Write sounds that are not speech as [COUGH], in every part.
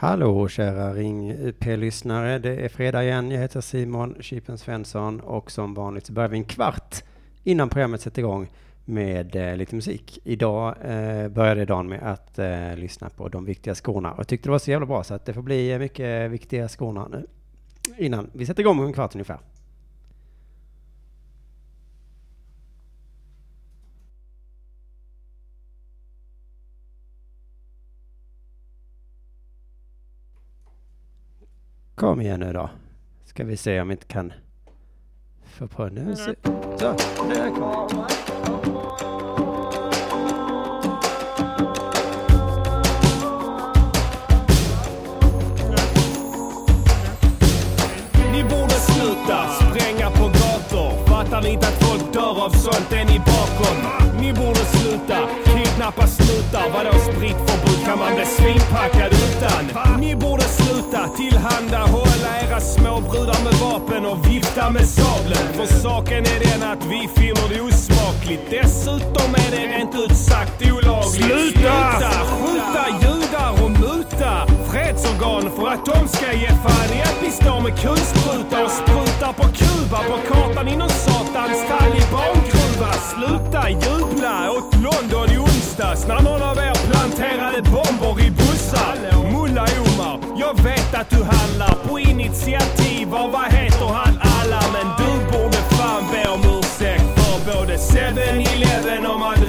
Hallå kära Ring UP-lyssnare. Det är fredag igen. Jag heter Simon Chipen Svensson och som vanligt så börjar vi en kvart innan programmet sätter igång med eh, lite musik. Idag eh, började dagen med att eh, lyssna på de viktiga skorna och jag tyckte det var så jävla bra så att det får bli eh, mycket viktiga skorna nu innan vi sätter igång om en kvart ungefär. Kom igen nu då. Ska vi se om vi inte kan få på nu. Så, där kom Ni borde sluta spränga på gator. Fattar ni inte att folk dör av sånt? Är ni bakom? Ni borde sluta kidnappa snutar. Vadå spritförbud? Kan man bli svinpackad utan? Ni borde sluta tillhandahålla era småbrudar med vapen och vifta med sabeln. För saken är den att vi finner det osmakligt. Dessutom är det rent ut sagt olagligt. Sluta! Skjuta judar och muta fredsorgan för att de ska ge fan i att vi står med kulsprutar och sprutar på Kuba på kartan i någon satans talibangruva. Sluta jubla åt London i onsdags när någon av er planterade bomber i bussar. Mulla Omar, jag vet att du handlar på initiativ av vad heter han alla men du borde fan be om ursäkt för både 7-Eleven och man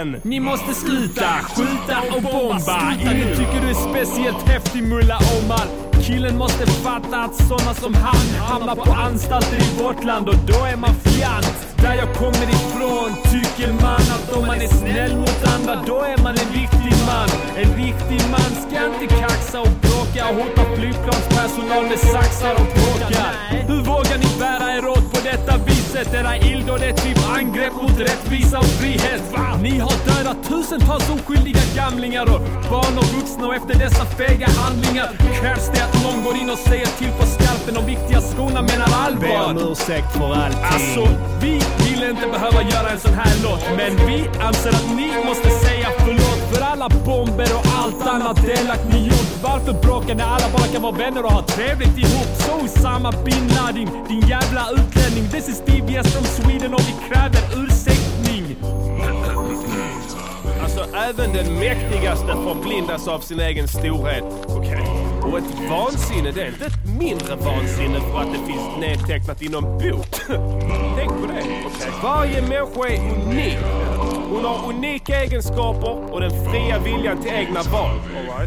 igen. Ni måste sluta skjuta och bomba. Ingen tycker du är speciellt häftig Mulla Omar. Killen måste fatta att såna som han hamnar på anstalter i vårt land och då är man fjant. Där jag kommer ifrån tycker man att om man är snäll mot andra då är man en riktig man. En riktig man ska inte kaxa och och hota flygplanspersonal med saxar och påkar. Hur vågar ni bära er åt på detta viset? Era illdåd är typ angrepp mot rättvisa och frihet. Ni har dödat tusentals oskyldiga gamlingar och barn och vuxna och efter dessa fega handlingar krävs det att någon går in och säger till på skarpen om viktiga skorna menar Be allvar. om ursäkt för allting. Alltså, vi vill inte behöva göra en sån här låt, men vi anser att ni måste säga förlåt för alla bomber och allt annat elakt ni gjort. Varför bråka när alla bara kan vara vänner och ha trevligt ihop? Så i bin Laden, din jävla utlänning. This is DBS from Sweden och vi kräver ursäktning. Alltså, även den mäktigaste förblindas av sin egen storhet. Okej. Och ett vansinne, det är inte ett mindre vansinne för att det finns nedtecknat i någon bok. [LAUGHS] Tänk på det. Okay. Varje människa är unik. Hon har unika egenskaper och den fria viljan till egna val.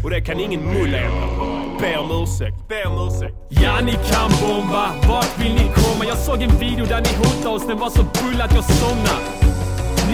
Och det kan ingen mulla ändra på. Be om ursäkt. Be om ursäkt. Ja, ni kan bomba. Vart vill ni komma? Jag såg en video där ni hotade oss. Den var så full att jag somnade.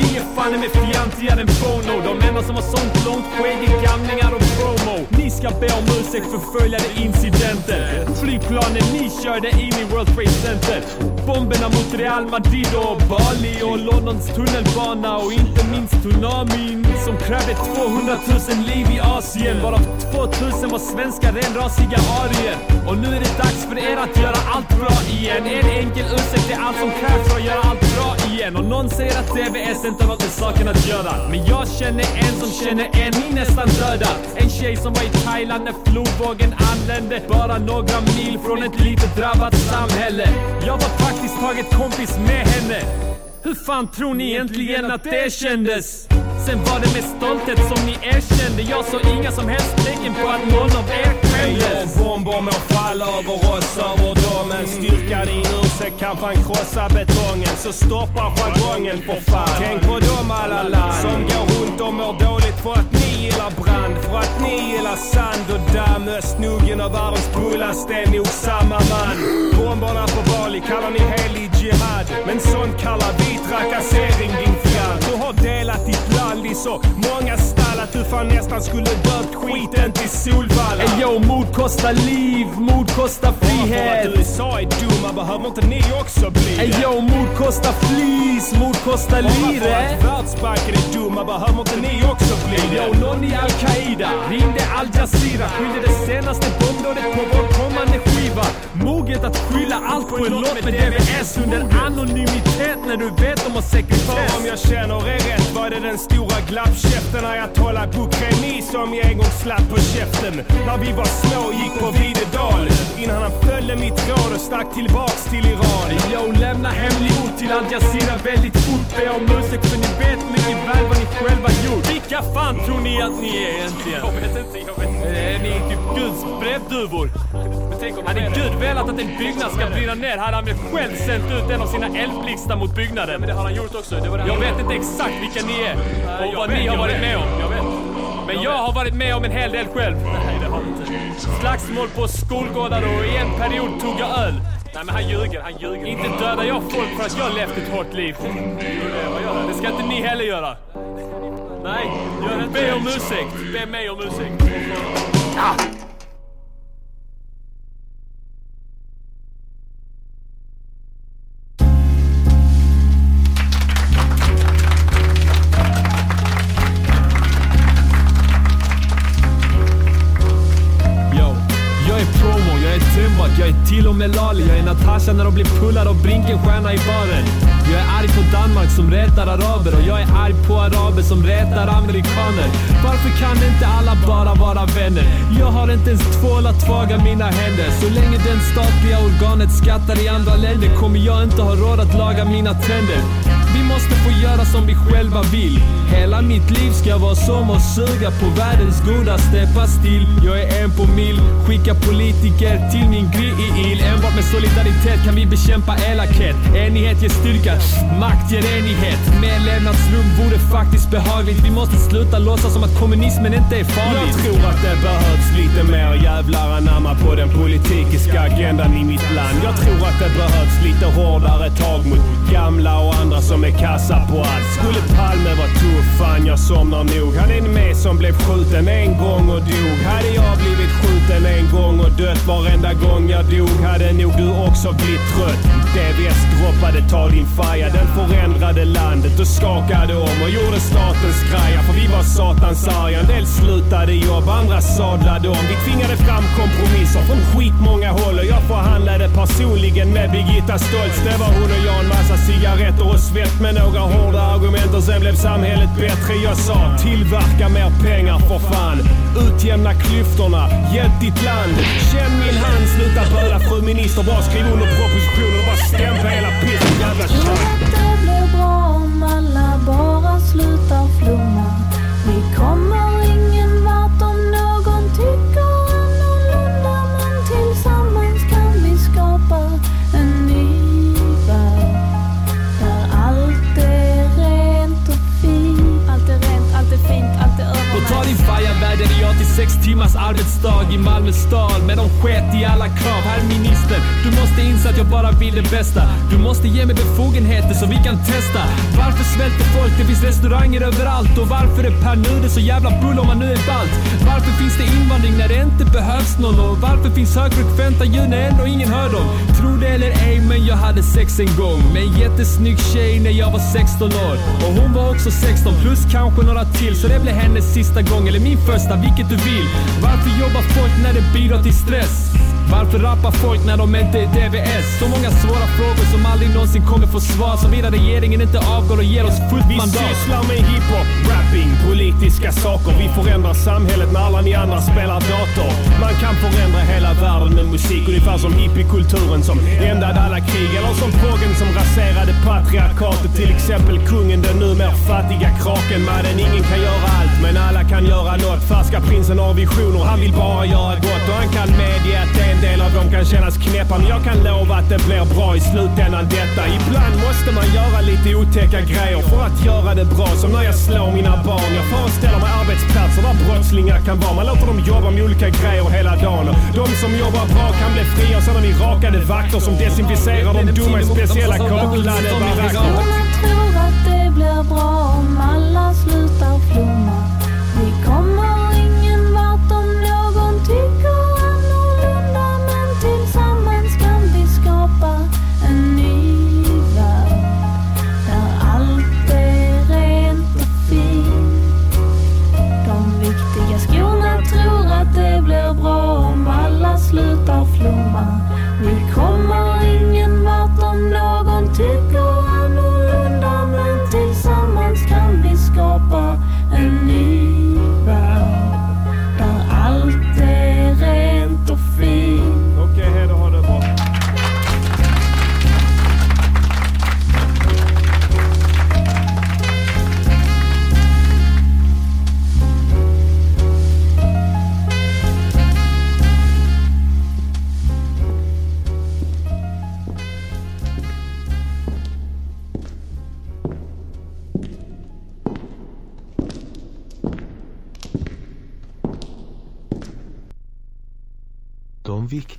Vi är fan med fjantigare än Bono. De enda som har sånt långt skägg är gamlingar och promo. Ni ska be om ursäkt för följande incidenter. Flygplanen ni körde in i World Trade Center. Bomberna mot Real Madrid och Bali och Londons tunnelbana och inte minst tsunamin som krävde 200 000 liv i Asien varav 2000 var svenska renrasiga arier. Och nu är det dags för er att göra allt bra igen. En enkel ursäkt är allt som krävs för att göra allt bra igen. Och någon säger att DVS inte har något med saken att göra. Men jag känner en som känner en, ni nästan döda. En tjej som var i Thailand när flodvågen anlände. Bara några mil från ett litet drabbat samhälle. Jag var praktiskt taget kompis med henne. Hur fan tror ni egentligen att det kändes? Sen var det med stolthet som ni erkände. Jag såg inga som helst tecken på att någon av er skämdes. Bomber må falla över oss, över men styrkan i ursäkt kan fan krossa betongen. Så stoppa jargongen för fan. Tänk på dem alla land som går runt och mår dåligt för att ni gillar brand. För att ni gillar sand och damm. Östnuggen och världens bullaste är nog samma man. Bomberna på Bali kallar ni helig jihad. Men sånt kallar vi trakassering din har delat ditt land i så många stall att du fan nästan skulle döpt skiten till Solvalla. Ey yo, mord kostar liv, mord kostar Bara för frihet. att USA är dumma behöver inte ni också bli Ey det. yo, mord kostar flis, mord kostar Bara för lire. att Världsbanken är dumma behöver inte ni också bli Ey yo, det. någon i Al-Qaida ringde Al Jazeera, skyllde det senaste bombdådet på vår kommande skiva. Moget att skylla allt på en låt med DVS under anonymitet när du vet om har sekretess. För om jag känner är rätt. Var det den stora glappkäften ayatollah Bukremi som jag en gång slapp på käften? När vi var små och gick på Videdal. Innan han följde mitt råd och stack tillbaks till Iran. Yo, lämna hemlig ort till Al Jazeera väldigt fort. Be om ursäkt för ni vet mycket väl vad ni själva gjort. Vilka fan tror ni att ni är egentligen? Jag vet inte, jag vet inte. Är ni typ Guds brevduvor? Hade Gud velat att en byggnad ska brinna ner hade han väl själv sänt ut en av sina eldblixtar mot byggnaden. Men det har han gjort också. jag vet inte exakt vilka ni är och vad ni har varit med om. Jag vet. Men jag har varit med om en hel del själv. Nej, det har du inte. Slagsmål på skolgårdar och i en period tog jag öl. Nej men han ljuger, han ljuger. Inte dödar jag folk för att jag levt ett hårt liv. Det ska inte ni heller göra. Nej, gör inte Be om ursäkt. Be mig om ursäkt. Ah. Med Lali, jag är Natasha när de blir pullar av Brinkenstierna i baren. Jag är arg på Danmark som retar araber och jag är arg på araber som retar amerikaner. Varför kan inte alla bara vara vänner? Jag har inte ens tvål att tvaga mina händer. Så länge det statliga organet skattar i andra länder kommer jag inte ha råd att laga mina tänder. Måste få göra som vi själva vill. Hela mitt liv ska vara som att suga på världens goda steppa still. Jag är en på mil, skicka politiker till min grill. Enbart med solidaritet kan vi bekämpa elakhet. Enighet ger styrka, makt ger enighet. Mer levnadsrum vore faktiskt behagligt. Vi måste sluta låtsas som att kommunismen inte är farlig. Jag tror att det behövs lite mer jävlar anamma på den politiska agendan i mitt land. Jag tror att det behövs lite hårdare tag mot gamla och andra som är kassa på allt. Skulle Palme vara tuff, fan jag somnar nog. Han är en med som blev skjuten en gång och dog. Hade jag blivit skjuten en gång och dött varenda gång jag dog hade nog du också blivit trött. DVS droppade Ta din faja, den förändrade landet och skakade om och gjorde statens skraja. För vi var satans arga. En del slutade jobb, andra sadlade om. Vi tvingade fram kompromisser från skitmånga håll och jag förhandlade personligen med Birgitta Stoltz. Det var hon och jag, en massa cigaretter och svett men några hårda argument och sen blev samhället bättre. Jag sa tillverka mer pengar för fan. Utjämna klyftorna, hjälp ditt land. Känn min hand, sluta böla fru minister. Bara skriv under propositionen och bara stämpla hela pissen. Jävla att det blir bra om alla bara slutar flumma. Vi kommer sex timmars arbetsdag i Malmö stad. Men de sket i alla krav. Herr minister, du måste inse att jag bara vill det bästa. Du måste ge mig befogenheter så vi kan testa. Varför svälter folk? Det finns restauranger överallt. Och varför är Per Nuder så jävla bull om han nu är balt? Varför finns det invandring när det inte behövs någon? Och varför finns högfrekventa ljud när ändå ingen hör dem? Tro det eller ej, men jag hade sex en gång med en jättesnygg tjej när jag var 16 år. Och hon var också 16 plus kanske några till. Så det blev hennes sista gång, eller min första, vilket du vill. Varför jobbar folk när det bidrar till stress? Varför rappar folk när de inte är DVS? Så många svåra frågor som aldrig någonsin kommer få svar. Såvida regeringen inte avgår och ger oss fullt Vi mandat. sysslar med hiphop, rapping, politiska saker. Vi förändrar samhället när alla ni andra spelar dator. Man kan förändra hela världen med musik. Ungefär som hippiekulturen som ändade alla krig. Eller som proggen som raserade patriarkatet. Till exempel kungen, den numera fattiga kraken. Madden, ingen kan göra allt, men alla kan göra något. Färska prinsen har visioner, han vill bara göra gott. Och han kan medge att en del av dem kan kännas knäppa. Men jag kan lova att det blir bra i slutändan detta. Ibland måste man göra lite otäcka grejer för att göra det bra. Som när jag slår mina barn. Jag föreställer mig arbetsplatser där brottslingar kan vara. Man låter dem jobba med olika grejer hela dagen. De som jobbar bra kan bli fria. Och har vi rakade vakter som desinficerar de dumma i speciella kaklade baracker. Skorna tror att det blir bra om alla slutar flumma.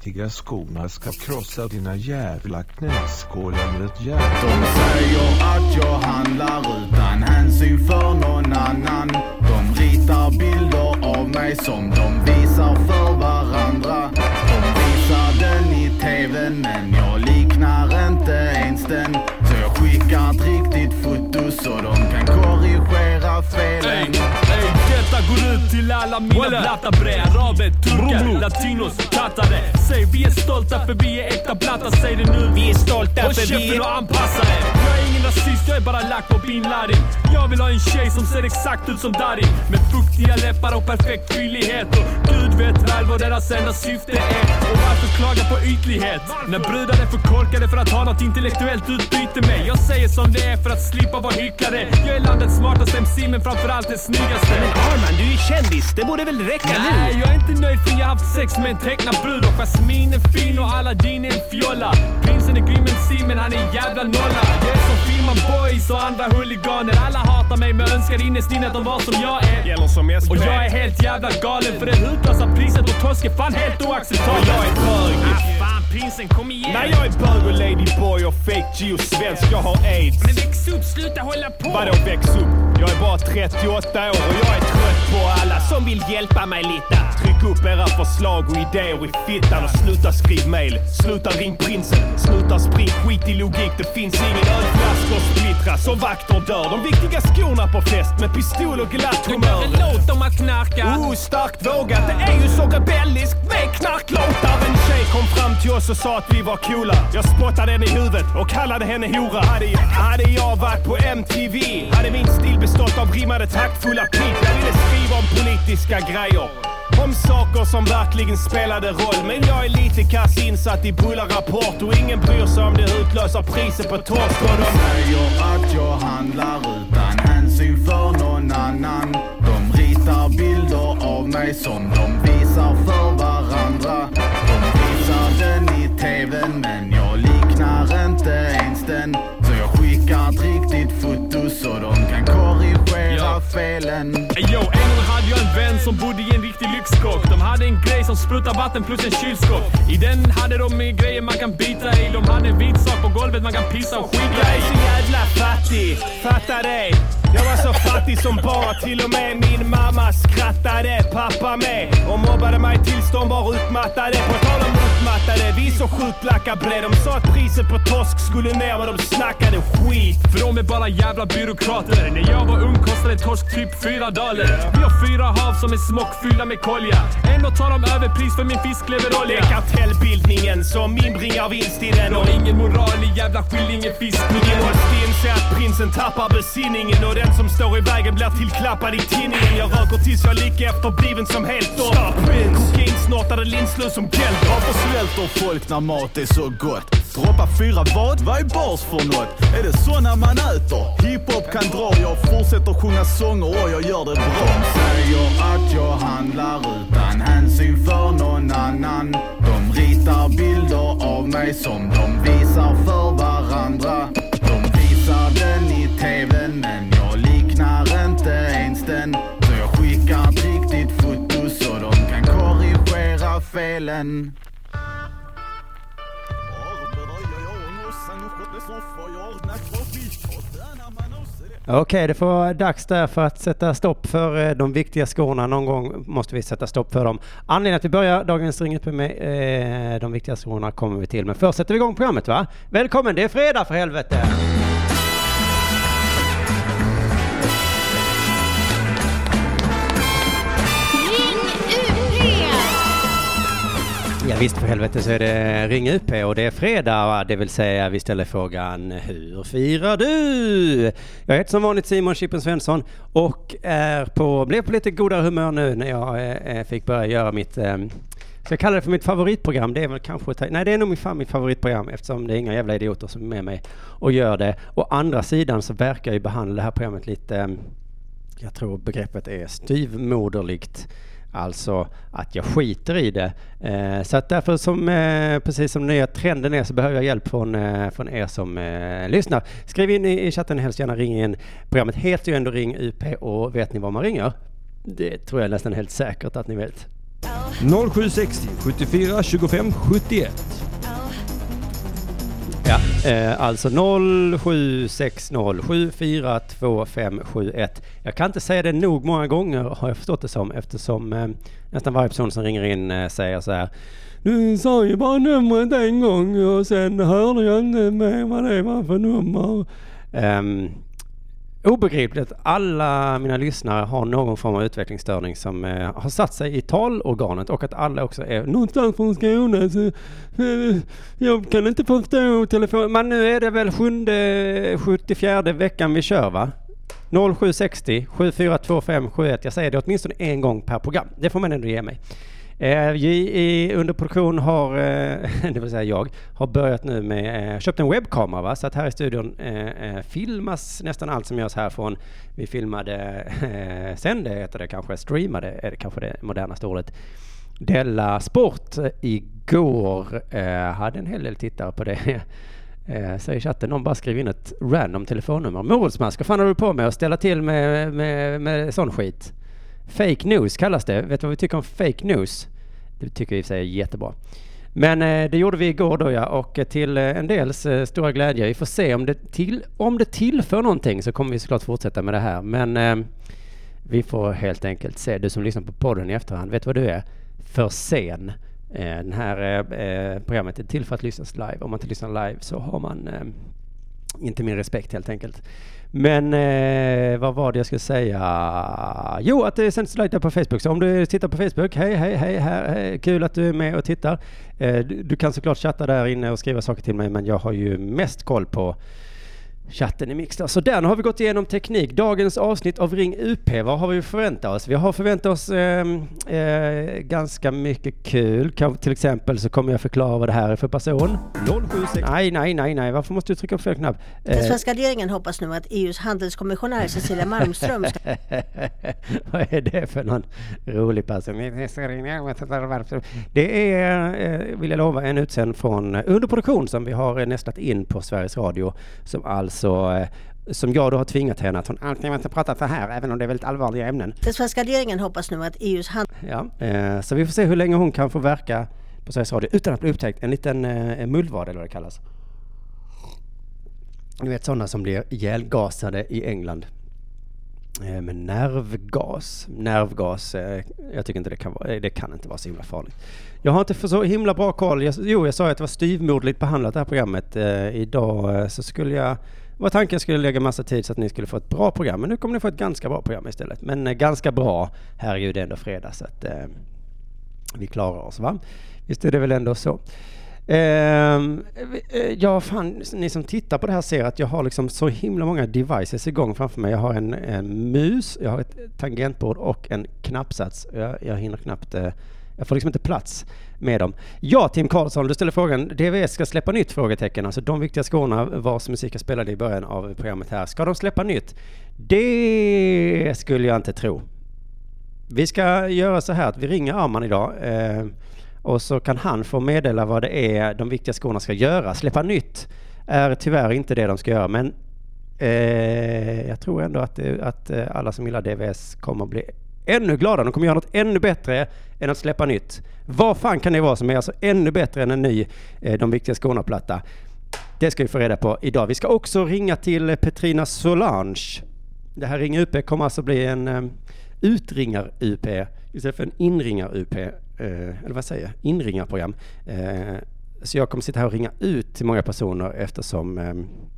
Riktiga skorna ska krossa dina jävla knäskålar med ett järn. De säger att jag handlar utan hänsyn för någon annan. De ritar bilder av mig som de visar för varandra. De visar den i tvn men till alla mina blatta bre Araber, turkar, latinos, tattare Säg vi är stolta för vi är äkta blatta, säg det nu. Vi är stolta Håll för vi käften är... och anpassa er Jag är ingen rasist, jag är bara lack på bin Laden Jag vill ha en tjej som ser exakt ut som Darin Med fuktiga läppar och perfekt fyllighet Och Gud vet väl vad deras enda syfte är Och varför klaga på ytlighet? När brudar är för korkade för att ha något intellektuellt utbyte med Jag säger som det är för att slippa vara hycklare Jag är landets smartaste MC men framförallt den snyggaste Arman, du är kändis. Det borde väl räcka Nej, nu? jag är inte nöjd för jag har haft sex med en tecknad brud och Jasmin är fin och Aladdin är en fjolla. Prinsen är grym MC men han är en jävla nolla. Jag är som filmar boys och andra huliganer. Alla hatar mig men önskar innerst inne att de var som jag är. Gäller som SP. Och jag är helt jävla galen för det hutlösa priset och torsk är fan helt oacceptabelt. Och jag är bög. Ah, fan prinsen, kom igen. Nej, jag är bög och ladyboy och fake Gio svensk. Jag har aids. Men väx upp, sluta hålla på. Vadå väx upp? Jag är bara 38 år och jag är trött på alla som vill hjälpa mig lite. Tryck upp era förslag och idéer i fittan och sluta skriv mail. Sluta ring prinsen. Sluta spring skit i logik. Det finns ingen ölflaska att splittras och vakter dör. De viktiga skorna på fest med pistol och glatt Du humör. gör en låt om att knarka. Oh, starkt vågat. Det är ju så rebelliskt med knarklåtar. En tjej kom fram till oss och sa att vi var coola. Jag spottade henne i huvudet och kallade henne hora. Hade jag, hade jag varit på MTV hade min stil bestått av rimmade taktfulla pip. Jag ville om politiska grejer. Om saker som verkligen spelade roll. Men jag är lite kass insatt i Bulla Rapport och ingen bryr sig om det utlöser priset på torsk. Och de säger att jag handlar utan hänsyn för någon annan. De ritar bilder av mig som de visar för varandra. Felen. Ey, Yo, en gång hade jag en vän som bodde i en riktig lyxkrock. De hade en grej som sprutar vatten plus en kylskåp. I den hade de grejer man kan bita i. De hade en vit sak på golvet man kan pissa och skita Jag är i. så jävla fattig, fatta det. Jag var så fattig som barn, till och med min mamma skrattade. Pappa med och mobbade mig tills de var utmattade. På tal om utmattade, vi så sjukt lacka bre. De sa att priset på torsk skulle ner men de snackade skit. För de är bara jävla byråkrater. När jag var ung kostade torsk typ fyra dollar. Vi har fyra hav som är smockfyllda med kolja. Ändå tar de överpris för min Det fiskleverolja. är kartellbildningen som inbringar vinst i den. De Och ingen moral i jävla skillingefiskningen. Ingen måste inse att prinsen tappar besinningen och den som står i vägen blir tillklappad i tinningen. Jag röker tills jag är lika efterbliven som helt dom. Kokainsnortade linslus som Geldof. Varför svälter folk när mat är så gott? Droppa fyra vad? Vad är bars för något? Är det såna man äter? Hiphop kan dra, jag fortsätter sjunga sånger och jag gör det bra. De säger att jag handlar utan hänsyn för någon annan. De ritar bilder av mig som de visar för varandra. De visar den i tvn men jag liknar inte ens den. Så jag skickar ett riktigt foto så de kan korrigera felen. Okej, det får vara dags där för att sätta stopp för eh, de viktiga skorna. Någon gång måste vi sätta stopp för dem. Anledningen att vi börjar dagens Ring med eh, de viktiga skorna kommer vi till. Men först sätter vi igång programmet va? Välkommen, det är fredag för helvete! Visst för helvete så är det Ring UP och det är fredag, det vill säga vi ställer frågan Hur firar du? Jag heter som vanligt Simon Chippen Svensson och är på, blev på lite godare humör nu när jag eh, eh, fick börja göra mitt eh, Ska jag kalla det för mitt favoritprogram? Det är väl kanske... Nej, det är nog fan mitt favoritprogram eftersom det är inga jävla idioter som är med mig och gör det. Å andra sidan så verkar jag ju behandla det här programmet lite... Jag tror begreppet är styvmoderligt. Alltså att jag skiter i det. Eh, så att därför som, eh, precis som den nya trenden är så behöver jag hjälp från, eh, från er som eh, lyssnar. Skriv in i, i chatten, helst gärna ring in. Programmet heter ju ändå Ring UP och vet ni var man ringer? Det tror jag nästan helt säkert att ni vet. 0760 74 25 71. Ja, eh, alltså 0760 742571. Jag kan inte säga det nog många gånger har jag förstått det som eftersom eh, nästan varje person som ringer in eh, säger så här. Du sa ju bara numret en gång och sen hörde jag inte med vad det var för nummer. Um, Obegripligt att alla mina lyssnare har någon form av utvecklingsstörning som eh, har satt sig i talorganet och att alla också är någonstans från Skåne. Så, eh, jag kan inte förstå telefon. Men nu är det väl sjunde, 74 veckan vi kör va? 0760 742571. Jag säger det åtminstone en gång per program. Det får man ändå ge mig. Eh, vi i underproduktion har, eh, [LAUGHS] det vill säga jag, har börjat nu med, eh, köpt en webbkamera va? så att här i studion eh, eh, filmas nästan allt som görs härifrån. Vi filmade, eh, sände heter det kanske, streamade är det kanske det modernaste ordet. Della Sport igår eh, hade en hel del tittare på det. [LAUGHS] Eh, säger chatten, någon bara skriver in ett random telefonnummer. Morotsmask, vad fan har du på med att ställa till med, med, med sån skit? Fake news kallas det. Vet du vad vi tycker om fake news? Det tycker vi i och för sig är jättebra. Men eh, det gjorde vi igår då ja, och eh, till eh, en dels eh, stora glädje. Vi får se om det, till, om det tillför någonting så kommer vi såklart fortsätta med det här. Men eh, vi får helt enkelt se. Du som lyssnar på podden i efterhand, vet vad du är? För sen. Eh, det här programmet är till för att lyssnas live. Om man inte lyssnar live så har man inte min respekt helt enkelt. Men eh, vad var det jag skulle säga? Jo, att det sänds live på Facebook. Så om du tittar på Facebook, hej, hej, hej, hej kul att du är med och tittar. Eh, du, du, kan såklart chatta där inne och skriva saker till mig, men jag har ju mest koll på chatten i Mixter. Så nu har vi gått igenom teknik. Dagens avsnitt av Ring UP, vad har vi förväntat oss? Vi har förväntat oss eh, eh, ganska mycket kul. Kan, till exempel så kommer jag förklara vad det här är för person. 076. Nej, nej, nej, nej. Varför måste du trycka på fel knapp? Den eh. svenska regeringen hoppas nu att EUs handelskommissionär Cecilia Malmström ska... [LAUGHS] vad är det för någon rolig person? Det är, eh, vill jag lova, en utsänd från underproduktion som vi har nästlat in på Sveriges Radio som alltså så eh, som jag då har tvingat henne att hon alltid måste prata så här, även om det är väldigt allvarliga ämnen. Den svenska regeringen hoppas nu att EUs hand... Ja, eh, så vi får se hur länge hon kan få verka på Sveriges Radio utan att bli upptäckt. En liten eh, mullvad eller vad det kallas. Ni vet sådana som blir ihjälgasade i England. Eh, med nervgas. Nervgas, eh, jag tycker inte det kan vara, det kan inte vara så himla farligt. Jag har inte för så himla bra koll. Jag, jo, jag sa att det var styvmoderligt behandlat det här programmet. Eh, idag eh, så skulle jag, var tanken skulle lägga massa tid så att ni skulle få ett bra program. Men nu kommer ni få ett ganska bra program istället. Men eh, ganska bra, herregud det är ändå fredag så att eh, vi klarar oss va. Visst är det väl ändå så. Ehm, eh, ja, fan, ni som tittar på det här ser att jag har liksom så himla många devices igång framför mig. Jag har en, en mus, jag har ett tangentbord och en knappsats. Jag, jag hinner knappt eh, jag får liksom inte plats med dem. Ja, Tim Karlsson, du ställer frågan. DVS ska släppa nytt? Frågetecken. Alltså de viktiga skorna vars musik jag spelade i början av programmet här. Ska de släppa nytt? Det skulle jag inte tro. Vi ska göra så här att vi ringer Arman idag. Eh, och så kan han få meddela vad det är de viktiga skorna ska göra. Släppa nytt är tyvärr inte det de ska göra, men eh, jag tror ändå att, eh, att eh, alla som gillar DVS kommer att bli ännu gladare. De kommer göra något ännu bättre än att släppa nytt. Vad fan kan det vara som är alltså ännu bättre än en ny eh, De viktiga skorna-platta? Det ska vi få reda på idag. Vi ska också ringa till Petrina Solange. Det här Ring UP kommer alltså bli en eh, utringar-UP istället för en inringar-UP eh, eller vad säger jag, inringarprogram. Eh, så jag kommer sitta här och ringa ut till många personer eftersom eh,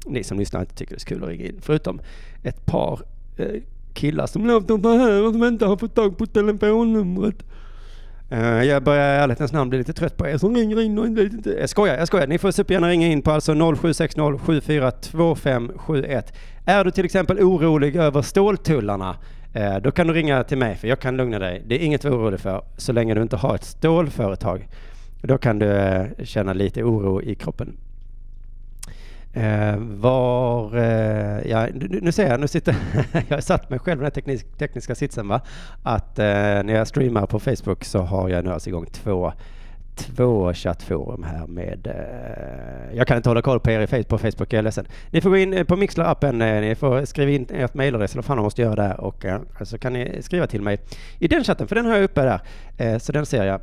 ni som lyssnar inte tycker det är så kul att ringa in. Förutom ett par eh, killar som låter så här och som inte har fått tag på telefonnumret. Uh, jag börjar i ärlighetens namn bli lite trött på er som ringer in och inte... Jag skojar, jag skojar. Ni får supergärna ringa in på alltså 0760 742571. Är du till exempel orolig över ståltullarna Uh, då kan du ringa till mig för jag kan lugna dig. Det är inget att vara orolig för så länge du inte har ett stålföretag. Då kan du uh, känna lite oro i kroppen. Eh, var, eh, ja, nu, nu ser jag, nu sitter, [LAUGHS] jag har satt mig själv i den här teknisk, tekniska sitsen va. Att eh, när jag streamar på Facebook så har jag nu alltså igång två två chattforum här med... Eh, jag kan inte hålla koll på er i på Facebook, jag är ledsen. Ni får gå in eh, på Mixler-appen, eh, ni får skriva in ert mejladress eller vad fan man måste göra där och eh, så kan ni skriva till mig i den chatten, för den har jag uppe där. Eh, så den ser jag.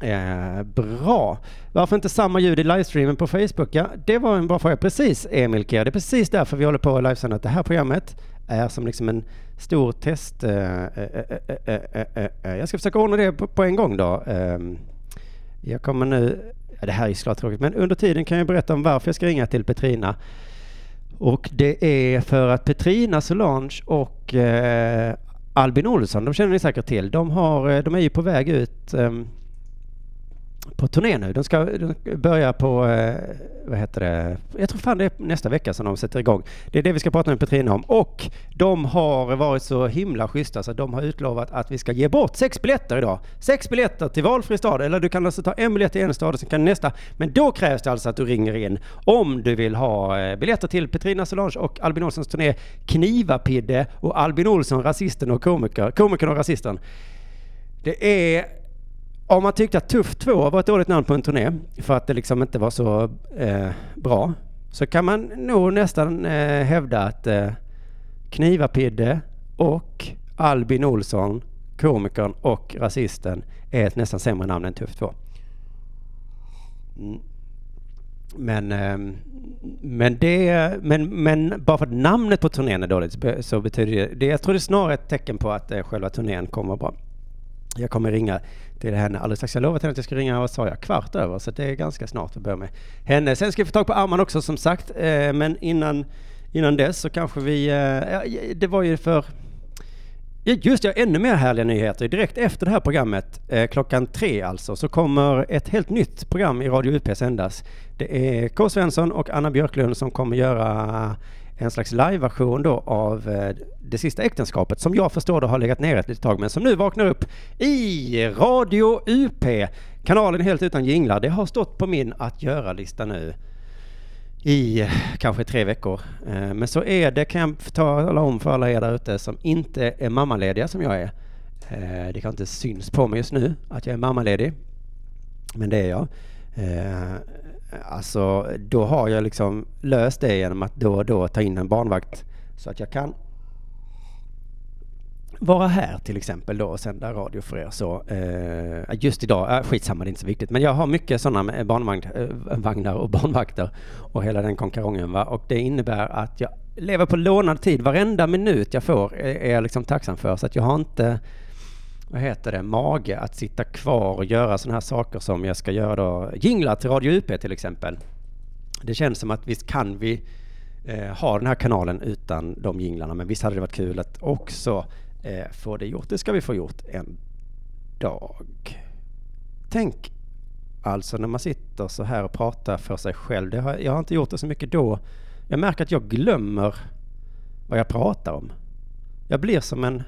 Eh, bra. Varför inte samma ljud i livestreamen på Facebook? Ja, det var en bra fråga. Precis, Emil Kier. Det är precis därför vi håller på att livesända det här programmet är som liksom en stor test. eh, eh, eh, eh, eh, eh. eh, eh, eh jag ska försöka ordna det på, på en gång då. Ehm, jag kommer nu, ja, det här är såklart tråkigt, men under tiden kan jag berätta om varför jag ska ringa till Petrina. Och det är för att Petrina Solange och eh, Albin Olsson, de känner ni säkert till, de, har, de är ju på väg ut ehm, på turné nu. De ska, de ska börja på, eh, vad heter det, jag tror fan det är nästa vecka som de sätter igång. Det är det vi ska prata med Petrina om. Och de har varit så himla schyssta så de har utlovat att vi ska ge bort sex biljetter idag. Sex biljetter till valfri stad, eller du kan alltså ta en biljett till en stad och sen kan nästa. Men då krävs det alltså att du ringer in om du vill ha eh, biljetter till Petrina Solange och Albin Olssons turné Knivapidde och Albin Olsson, rasisten och komiker, komikern och rasisten. Det är om man tyckte att Tuff 2 var ett dåligt namn på en turné för att det liksom inte var så eh, bra så kan man nog nästan eh, hävda att eh, Knivapidde och Albin Olsson, komikern och rasisten, är ett nästan sämre namn än Tuff 2. Mm. Men, eh, men, det, men, men bara för att namnet på turnén är dåligt så betyder det, det jag tror det är snarare ett tecken på att eh, själva turnén kommer bra. Jag kommer ringa till henne alldeles strax. Jag lovade henne att jag ska ringa, vad sa jag, kvart över, så det är ganska snart att börja med henne. Sen ska vi få tag på Arman också som sagt, eh, men innan, innan dess så kanske vi, eh, ja, det var ju för Ja, just det, ännu mer härliga nyheter. Direkt efter det här programmet, eh, klockan tre alltså, så kommer ett helt nytt program i Radio UP sändas. Det är K. Svensson och Anna Björklund som kommer göra en slags live-version då av eh, Det sista äktenskapet som jag förstår det har legat nere ett litet tag men som nu vaknar upp i Radio UP. Kanalen helt utan jinglar. Det har stått på min att göra-lista nu i eh, kanske tre veckor. Eh, men så är det, kan jag tala om för alla er där ute som inte är mammalediga som jag är. Det kanske inte syns på mig just nu att jag är mammaledig. Men det är jag. Alltså, då har jag liksom löst det genom att då och då ta in en barnvakt så att jag kan vara här till exempel då och sända radio för er så. Eh, just idag, eh, skitsamma det är inte så viktigt, men jag har mycket sådana barnvagnar eh, och barnvakter och hela den konkarongen va? och det innebär att jag lever på lånad tid. Varenda minut jag får är, är jag liksom tacksam för så att jag har inte vad heter det, mage att sitta kvar och göra sådana här saker som jag ska göra då, jinglar till Radio UP till exempel. Det känns som att visst kan vi eh, ha den här kanalen utan de jinglarna, men visst hade det varit kul att också eh, få det gjort. Det ska vi få gjort en dag. Tänk alltså när man sitter så här och pratar för sig själv. Det har, jag har inte gjort det så mycket då. Jag märker att jag glömmer vad jag pratar om. Jag blir som en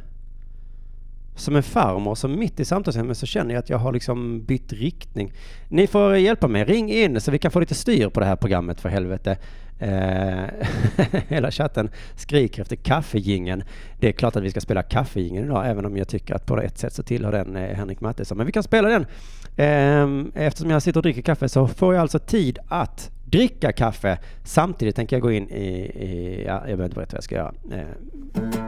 som en farmor som mitt i samtalsämnet så känner jag att jag har liksom bytt riktning. Ni får hjälpa mig, ring in så vi kan få lite styr på det här programmet för helvete. Eh, [LAUGHS] hela chatten skriker efter kaffegingen. Det är klart att vi ska spela kaffegingen idag, även om jag tycker att på ett sätt så tillhör den eh, Henrik Mattisson. Men vi kan spela den. Eh, eftersom jag sitter och dricker kaffe så får jag alltså tid att dricka kaffe. Samtidigt tänker jag gå in i, i ja, jag behöver inte berätta vad jag ska göra. Eh.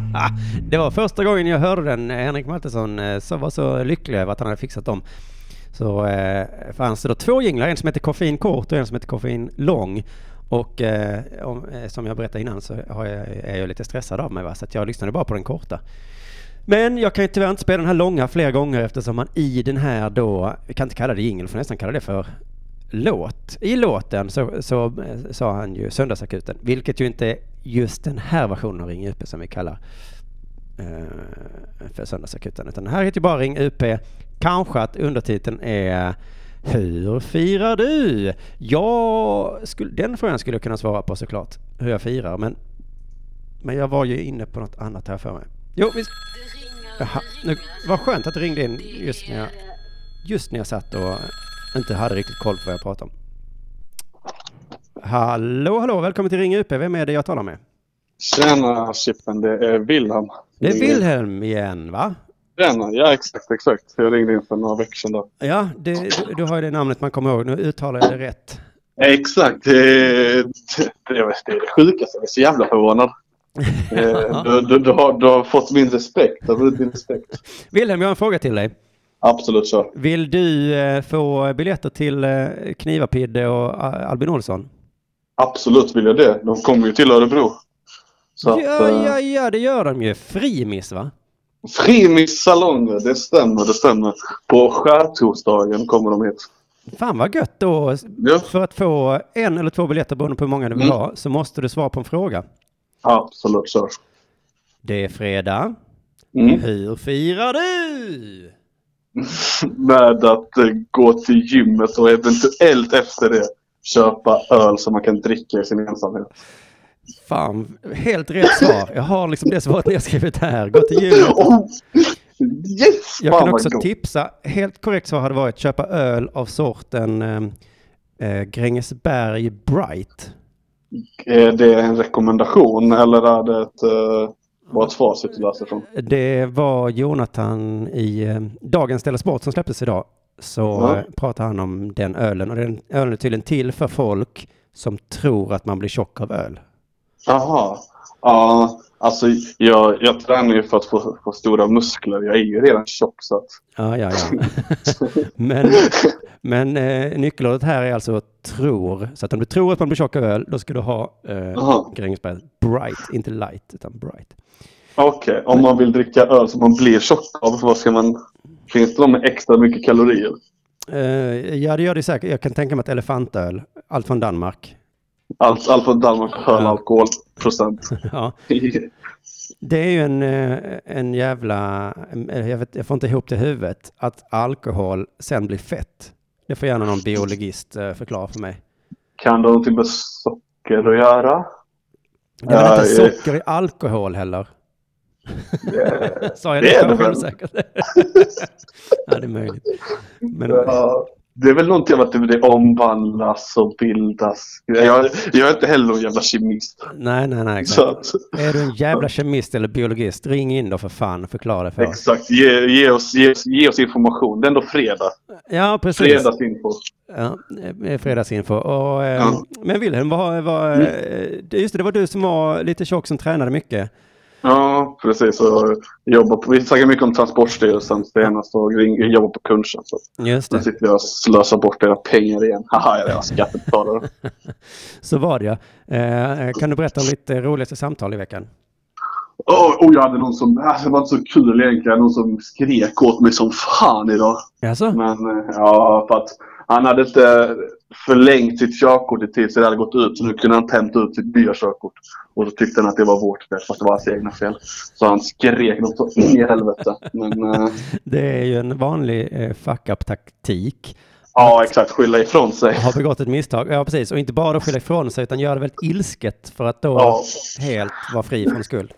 [LAUGHS] det var första gången jag hörde den. Henrik Mattesson eh, så var så lycklig över att han hade fixat dem. Så eh, fanns det då två jinglar, en som heter Koffein kort och en som heter Koffein lång. Och eh, om, eh, som jag berättade innan så har jag, är jag lite stressad av mig va? så att jag lyssnade bara på den korta. Men jag kan ju tyvärr inte spela den här långa fler gånger eftersom man i den här då, vi kan inte kalla det jingel, får nästan kalla det för låt. I låten så, så eh, sa han ju Söndagsakuten, vilket ju inte just den här versionen av Ring UP som vi kallar eh, för Söndagsakuten. Utan den här heter ju bara Ring UP. Kanske att undertiteln är Hur firar du? Jag skulle, den frågan skulle jag kunna svara på såklart. Hur jag firar, men, men jag var ju inne på något annat här för mig. Jo, vi... Jaha, nu, vad skönt att det ringde in just när jag, just när jag satt och inte hade riktigt koll på vad jag pratade om. Hallå, hallå, välkommen till Ring UP. Vem är det jag talar med? Tjena Chippen, det är Wilhelm. Det är Wilhelm igen, va? Tjena, ja exakt, exakt. Jag ringde in för några veckor sedan då. Ja, det, du, du har ju det namnet man kommer ihåg. Nu uttalar jag det rätt. Exakt, det, det, det är det sjukaste. Jag är så jävla förvånad. [LAUGHS] Eh, du, du, du, har, du har fått min respekt. Du har respekt. Wilhelm, jag har en fråga till dig. Absolut så. Vill du eh, få biljetter till eh, Knivapidde och Albin Olsson? Absolut vill jag det. De kommer ju till Örebro. Så att, Ja, eh, ja, ja, det gör de ju. Frimiss, va? Frimis salonger, det stämmer, det stämmer. På skärtorsdagen kommer de hit. Fan vad gött då. För att få en eller två biljetter beroende på hur många du vill Mm. ha så måste du svara på en fråga. Absolut så. Det är fredag. Mm. Hur firar du? [LAUGHS] med att eh, gå till gymmet och eventuellt efter det köpa öl som man kan dricka i sin ensamhet. Fan, helt rätt svar. Jag har liksom det svaret nedskrivet här. Gå till gymmet. [LAUGHS] Yes! Jag kan också tipsa. Helt korrekt svar hade varit köpa öl av sorten eh, eh, Grängesberg Bright. Är det en rekommendation eller är det ett, eh, bara ett facit att läsa från? Det var Jonathan i eh, Dagens Della Sport som släpptes idag. Så Ja. pratade han om den ölen. Och den ölen är tydligen till för folk som tror att man blir tjock av öl. Jaha. Ja, alltså jag, jag tränar ju för att få, få stora muskler. Jag är ju redan tjock så att... Ja, ja, ja. [LAUGHS] men men eh, nyckelordet här är alltså tror. Så att om du tror att man blir tjock av öl, då ska du ha eh. Grängesberg Bright. Inte light, utan bright. Okej, om man vill dricka öl som man blir tjock av, vad ska man... Finns det någon med extra mycket kalorier? Eh, ja, det gör det säkert. Jag kan tänka mig att elefantöl, allt från Danmark. Allt, allt från Danmark hög alkoholprocent. [LAUGHS] ja. Det är ju en, eh, en jävla, eh, jag, vet, jag får inte ihop det i huvudet, att alkohol sen blir fett. Det får gärna någon biologist förklara för mig. Kan det ha någonting med socker att göra? Det är väl inte socker i alkohol heller? Sa jag det det är det självsäkert? [LAUGHS] ja, det är möjligt. Men, Ja, det är väl någonting av att det- omvandlas och bildas. Jag, jag är inte heller någon jävla kemist. nej, nej, nej. Så Exakt. att, Är du en jävla kemist eller biologist, ring in då för fan och förklara det för oss. exakt, ge, ge, oss, ge, ge oss information. Det är ändå fredag. Ja, precis. Fredagsinfo. Ja, fredagsinfo. Och, eh, Ja. Men Wilhelm, vad, vad, Mm. eh, just det, det var du som var lite tjock som tränade mycket. Ja, precis. Och på, vi snackar mycket om Transportstyrelsen senast och jobbar på Kungstjänst. Så Just Nu det, sitter jag och slösar bort era pengar igen. [LAUGHS] Haha, jag är skattebetalare. [LAUGHS] så var det ja. Eh, Kan du berätta om ditt eh, roligaste samtal i veckan? Oh, oh, jag hade någon som, alltså, det var inte så kul egentligen, någon som skrek åt mig som fan idag. Jaså? Men eh, ja, för att han hade inte förlängt sitt körkort i tid så det hade gått ut. Så nu kunde han inte hämta ut sitt nya körkort. Och då tyckte han att det var vårt fel fast det var hans egna fel. Så han skrek något så in i helvete. Men eh, [LAUGHS] Det är ju en vanlig eh, fuck-up-taktik. ja, exakt. Skylla ifrån sig. Har begått ett misstag, ja precis. Och inte bara skylla ifrån sig utan göra det väldigt ilsket för att då Ja. helt vara fri från skuld.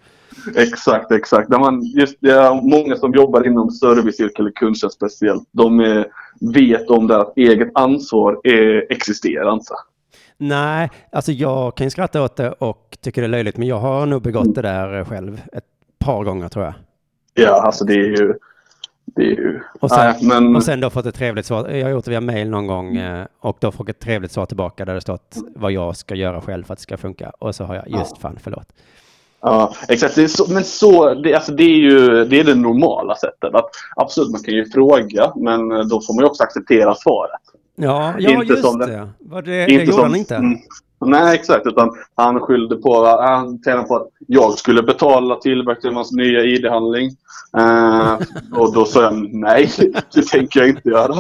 Exakt, exakt. När man, just, är många som jobbar inom serviceyrke eller kundtjänst speciellt. De eh, vet om det att eget ansvar är, existerar inte. Nej, alltså jag kan ju skratta åt det och tycker det är löjligt, men jag har nog begått det där själv ett par gånger tror jag. Ja, alltså det är ju... Det är ju... Och sen, Nej, men... och sen då fått ett trevligt svar. Jag har gjort det via mail någon gång eh, och då fått ett trevligt svar tillbaka där det stått vad jag ska göra själv för att det ska funka. Och så har jag just fan, förlåt. Ja, exakt. Det är så, men så, det, alltså det är ju det, är det normala sättet. Att, absolut, man kan ju fråga, men då får man ju också acceptera svaret. Ja, ja Inte just som det. Var det, det gjorde han inte. Mm, Nej, exakt. Utan han skyllde på, han på att jag skulle betala tillverkningen av hans nya ID-handling. Eh, och då sa jag nej, det tänker jag inte göra.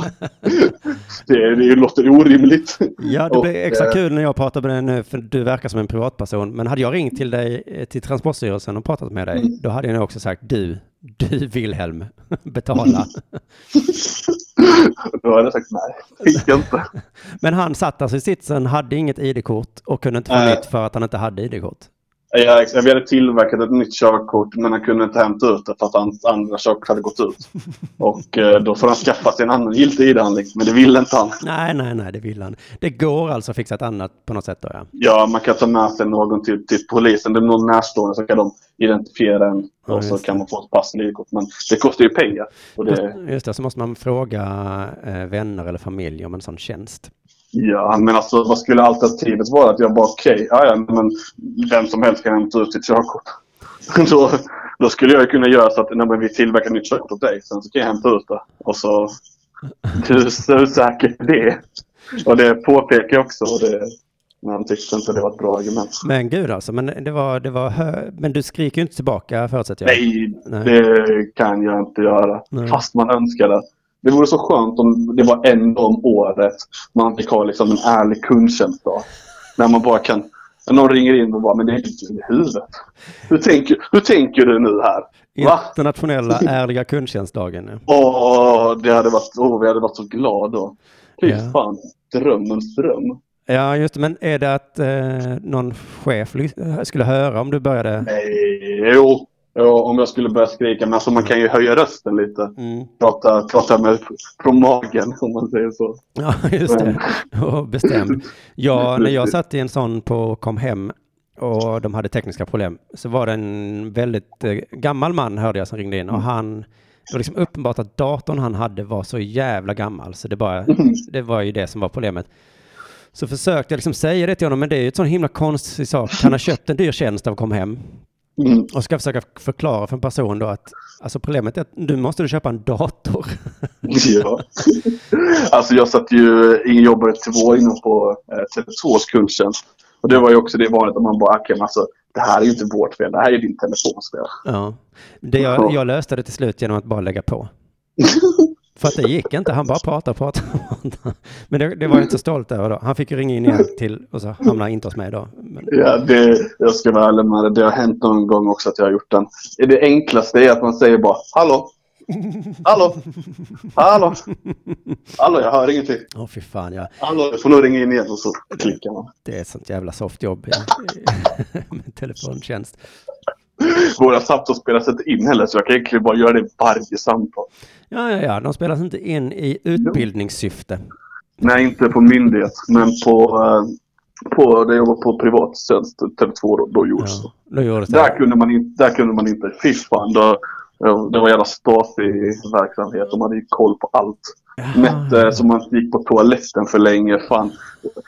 Det, det låter orimligt. Ja, det blir extra eh, kul när jag pratar med dig nu, för du verkar som en privatperson. Men hade jag ringt till dig, eh, till Transportstyrelsen och pratat med dig, Mm. då hade jag nog också sagt du, du Wilhelm, betala. [LAUGHS] [LAUGHS] Då hade jag sagt nej, fick jag inte. [LAUGHS] Men han satt alltså i sitsen, hade inget ID-kort och kunde inte få nytt för att han inte hade ID-kort. Jag, jag, vi hade tillverkat ett nytt körkort men han kunde inte hämta ut det för att hans andra körkort hade gått ut. [LAUGHS] Och eh, då får han skaffa sig en annan giltig ID-handling. Men det ville inte han. Nej, nej, nej, det vill han. Det går alltså att fixa ett annat på något sätt då, ja. Ja, man kan ta med sig någon till, till polisen. Det är någon närstående så kan de identifiera en. Ja, och så just kan man få ett pass eller ID-kort. Men det kostar ju pengar. Och det, Just det, så måste man fråga eh, vänner eller familj om en sån tjänst. Ja, men alltså vad skulle alternativet vara? Att jag bara okej, ja, ja, men vem som helst kan hämta ut sitt körkort. [LAUGHS] då, då skulle jag kunna göra så att nej, men vi tillverkar nytt körkort åt dig. Sen så kan jag hämta ut det. Och så... [LAUGHS] Är så säker på det. Och det påpekar jag också. Och det, men han tyckte inte det var ett bra argument. Men gud alltså, men det var, det var hö- Men du skriker ju inte tillbaka förutsätter jag. Nej, Nej. det kan jag inte göra. Nej. Fast man önskar det. Det vore så skönt om det var en dag om året man fick ha liksom en ärlig kundtjänstdag. När man bara kan... När någon ringer in och bara, men det är inte i huvudet. Hur tänker, hur tänker du nu här? Va? Internationella [LAUGHS] ärliga kundtjänstdagen. Åh, det hade varit, åh, vi hade varit så glada då. Fy Ja. fan, drömmens dröm. Ja, just det. Men är det att eh, någon chef ly- skulle höra om du började? Nej, jo. Jo. Om jag skulle börja skrika. Men alltså man kan ju höja rösten lite. Mm. Prata, prata med från magen om man säger så. Ja, just det. Och bestämd. Ja, [LAUGHS] när jag satt i en sån på kom hem och de hade tekniska problem så var det en väldigt eh, gammal man hörde jag som ringde in och han det var liksom uppenbart att datorn han hade var så jävla gammal så det, bara, det var ju det som var problemet. Så försökte jag liksom säga det till honom, men det är ju ett sån himla konstig sak. Han har köpt en dyr tjänst av Kom Hem Mm. och ska försöka förklara för en person då att alltså problemet är att du måste du köpa en dator. [LAUGHS] Ja. Alltså jag satt ju, ingen jobbade två inne på eh, Tele2s kundtjänst. Och det var ju också det vanligt att man bara, okej alltså det här är ju inte vårt fel, det här är din telefons fel. Ja. Det jag, jag löste det till slut genom att bara lägga på. [LAUGHS] För att det gick inte, han bara pratade och [LAUGHS] pratade. Men det, det var jag inte så stolt över då. Han fick ju ringa in igen till och så hamnade inte hos mig då. Men, Ja, det, jag ska vara ärlig med det. Det har hänt någon gång också att jag har gjort den. Det enklaste är att man säger bara Hallå? Hallå? Hallå? Hallå, jag hör ingenting. åh fy fan, ja. Hallå, jag får nog ringa in igen och så klickar man. Det är ett sånt jävla softjobb ja. [LAUGHS] med telefontjänst. Våra samtal spelas inte in heller så jag kan egentligen bara göra det varje samtal. Ja, ja, ja, de spelas inte in i utbildningssyfte. Nej, inte på myndighet, men på, eh, på där jag var på privat tjänst, Tele2, då, då gjordes det. Då gjorde det Där kunde man inte, där kunde man inte, fy fan, då, det var jävla Stasi-verksamhet. De hade ju koll på allt. Mätte så man inte gick på toaletten för länge. Fan.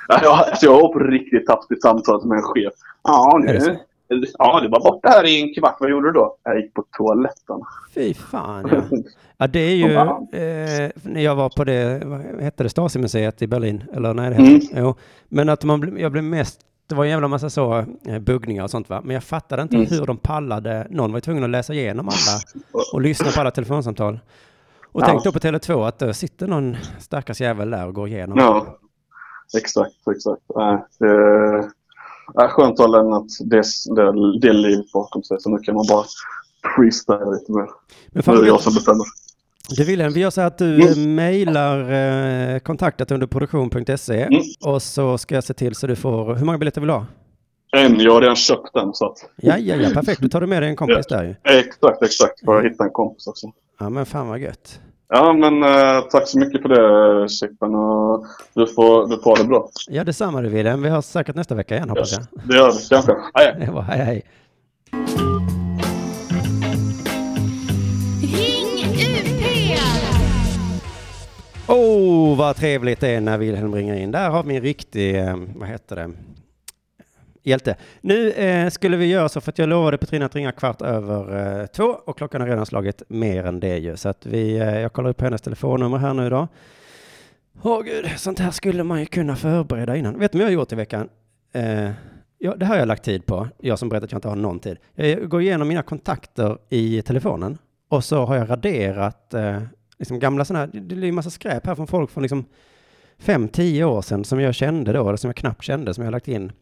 Jag, alltså jag var på riktigt taskigt samtal med en chef. Ja, det nu, ja, du var borta här i en kvart. Vad gjorde du då? Jag gick på toaletten. Fy fan ja. [LAUGHS] Ja, det är ju, eh, när jag var på det, vad hette det, Stasi-museet i Berlin? Eller nej, det Mm. hette, jo. Men att man, jag blev mest, det var en jävla massa så, eh, buggningar och sånt va. Men jag fattade inte Mm. hur de pallade, någon var ju tvungen att läsa igenom alla [LAUGHS] och lyssna på alla telefonsamtal. Och Ja. tänk då på Tele2 att det sitter någon stackars jävel där och går igenom. Ja, exakt, exakt. Nej, det är skönt att ha lämnat det, det, det liv bakom sig. Så nu kan man bara freestyla lite mer. Men fan, nu är det jag som bestämmer. Du Wilhelm, vi gör så att du mm. mejlar eh, kontaktet under produktion.se Mm. och så ska jag se till så du får, hur många biljetter vill du ha? En, jag har redan köpt den så att... Ja, ja, ja, perfekt. Då tar du med dig en kompis där ju. Exakt, exakt. För att hitta en kompis också. Ja, men fan vad gött. Ja, men eh, tack så mycket för det, Chippen. Och du får, du får ha det bra. Ja, detsamma du Wilhelm. Vi hörs säkert nästa vecka igen hoppas jag. Det gör vi kanske. Hej. Det var, [LAUGHS] hej, hej. UP! Oh, vad trevligt det är när Wilhelm ringer in. Där har vi en riktig, eh, vad heter det, hjälte. Nu eh, skulle vi göra så för att jag lovade Petrina att ringa kvart över eh, två och klockan har redan slagit mer än det ju. Så att vi, eh, jag kollar upp hennes telefonnummer här nu då. Åh gud, sånt här skulle man ju kunna förbereda innan. Vet du vad jag har gjort i veckan? Eh, ja, det här har jag lagt tid på, jag som berättat att jag inte har någon tid. Jag går igenom mina kontakter i telefonen och så har jag raderat eh, liksom gamla sådana här, det är en massa skräp här från folk från liksom fem, tio år sedan som jag kände då, eller som jag knappt kände, som jag har lagt in.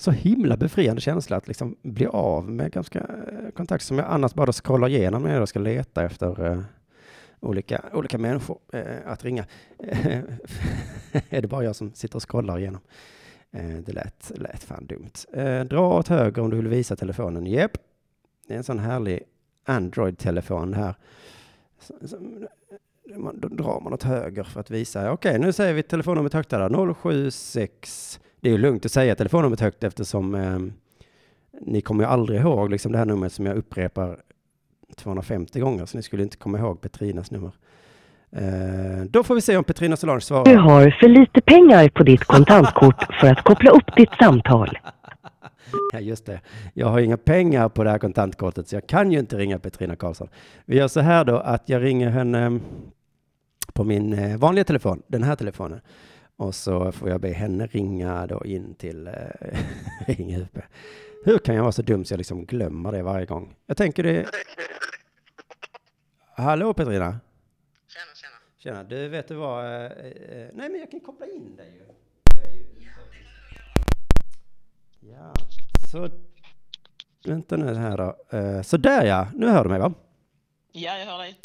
Så himla befriande känsla att liksom bli av med ganska eh, kontakt kontakter som jag annars bara scrollar igenom när jag ska leta efter eh, olika, olika människor eh, att ringa. [LAUGHS] är det bara jag som sitter och scrollar igenom? Eh, det lät, lät fan dumt. Eh, dra åt höger om du vill visa telefonen. Jep. Det är en sån härlig Android-telefon här. Så, så, eh, då drar man åt höger för att visa. Okej, nu säger vi telefonnumret högt där. 076. Det är ju lugnt att säga telefonnumret högt eftersom eh, ni kommer ju aldrig ihåg liksom det här numret som jag upprepar 250 gånger, så ni skulle inte komma ihåg Petrinas nummer. Eh, då får vi se om Petrina Solange svarar. Du har för lite pengar på ditt kontantkort [LAUGHS] för att koppla upp ditt samtal. [LAUGHS] Ja, just det. Jag har inga pengar på det här kontantkortet, så jag kan ju inte ringa Petrina Karlsson. Vi gör så här då, att jag ringer henne på min eh, vanliga telefon, den här telefonen. Och så får jag be henne ringa då in till eh, [LAUGHS] Ring UP. Hur kan jag vara så dum så jag liksom glömmer det varje gång? Jag tänker det... Hallå Petrina? Tjena, tjena. Tjena, du vet du vad? eh, eh, nej men jag kan koppla in dig ju. Ja, så... Vänta nu här då. Eh, så där ja, nu hör du mig va? Ja, jag hör dig.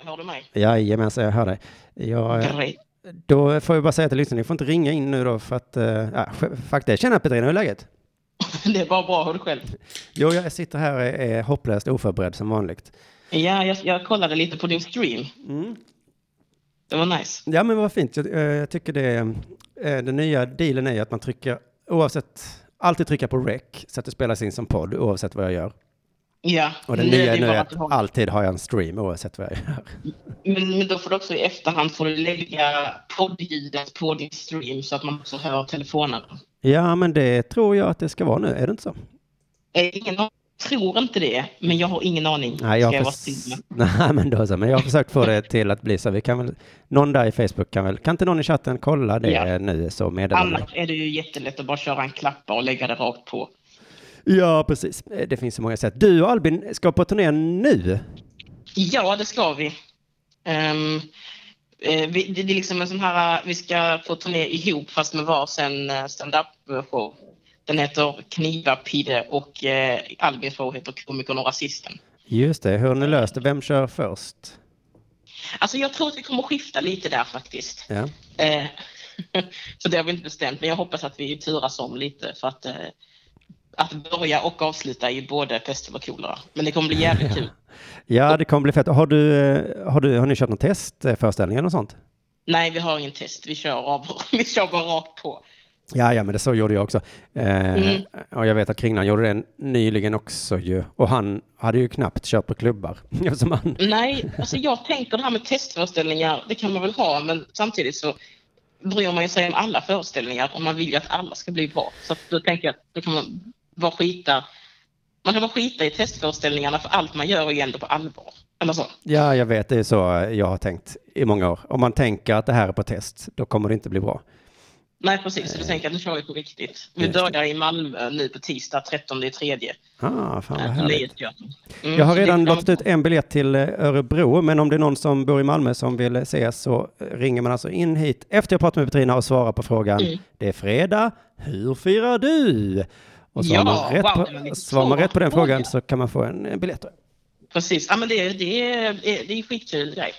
Hör du mig? Jajamensan, jag hör dig. Jag, eh, Great. Då får jag bara säga till lyssnarna, ni får inte ringa in nu då för att... Ja, faktiskt, tjena Petrina, hur är läget? [LAUGHS] Det är bara bra. Hör du själv? Jo, jag sitter här och är hopplöst oförberedd som vanligt. Ja, jag, jag kollade lite på din stream. Mm. Det var nice. Ja, men vad fint. Jag, eh, jag tycker det... eh, Den nya dealen är att man trycker, oavsett, alltid trycka på rec så att det spelas in som podd oavsett vad jag gör. Ja. Och det nu nya nu är att har- alltid har jag en stream oavsett vad jag gör. Men, men då får du också i efterhand får du lägga poddljudet på din stream så att man också hör telefonen. Ja, men det tror jag att det ska vara nu, är det inte så? Eh, Ingen tror inte det, men jag har ingen aning. Nej, jag förs- med. [LAUGHS] Nej, men då så. Men jag har försökt få det till att bli så. Vi kan väl, någon där i Facebook kan väl, kan inte någon i chatten kolla det Ja. nu så meddela mig. Annars är det ju jättelätt att bara köra en klappa och lägga det rakt på. Ja, precis. Eh, Det finns så många sätt. Du och Albin ska på turné nu. Ja, det ska vi. Eh, vi det, är liksom en sån här, vi ska få turné ihop fast med varsin eh, stand-up-show. Den heter Kniva Pidde och eh, Albins show heter Komikern och Rasisten. Just det. Hur har ni löst det? Vem kör först? Alltså jag tror att vi kommer skifta lite där faktiskt. Ja. Eh, [LAUGHS] så det har vi inte bestämt, men jag hoppas att vi turas om lite för att eh, att börja och avsluta ju både pest och kolera. Men det kommer bli jävligt [LAUGHS] kul. Ja, det kommer bli fett. Har du, eh, har du, har ni kört någon testföreställning eller något sånt? Nej, vi har ingen test. Vi kör, av, [LAUGHS] vi kör bara rakt på. Ja, ja, men det så gjorde jag också. Eh, Mm. Och jag vet att Kringlan gjorde det nyligen också ju. Och han hade ju knappt kört på klubbar. [LAUGHS] Han, Nej, alltså jag tänker det här med testföreställningar, det kan man väl ha, men samtidigt så bryr man ju sig om alla föreställningar och man vill ju att alla ska bli bra. Så då tänker jag att då kan man bara skita, man kan bara skita i testföreställningarna för allt man gör ju ändå på allvar. Eller så. ja, jag vet, det är så jag har tänkt i många år. Om man tänker att det här är på test, då kommer det inte bli bra. Nej, precis. Så då tänker att nu kör vi på riktigt. Vi börjar i Malmö nu på tisdag 13 i tredje. Ah, fan vad Äh, härligt. Mm, Jag har redan låtit ut en biljett till Örebro, men om det är någon som bor i Malmö som vill ses så ringer man alltså in hit efter jag pratat med Petrina och svarar på frågan. Mm. Det är fredag, hur firar du? Och Ja, svarar man rätt, wow, på, svarar man rätt på den fråga. frågan så kan man få en biljett. Precis. Ja, men det, det, är, det är skitkul grej.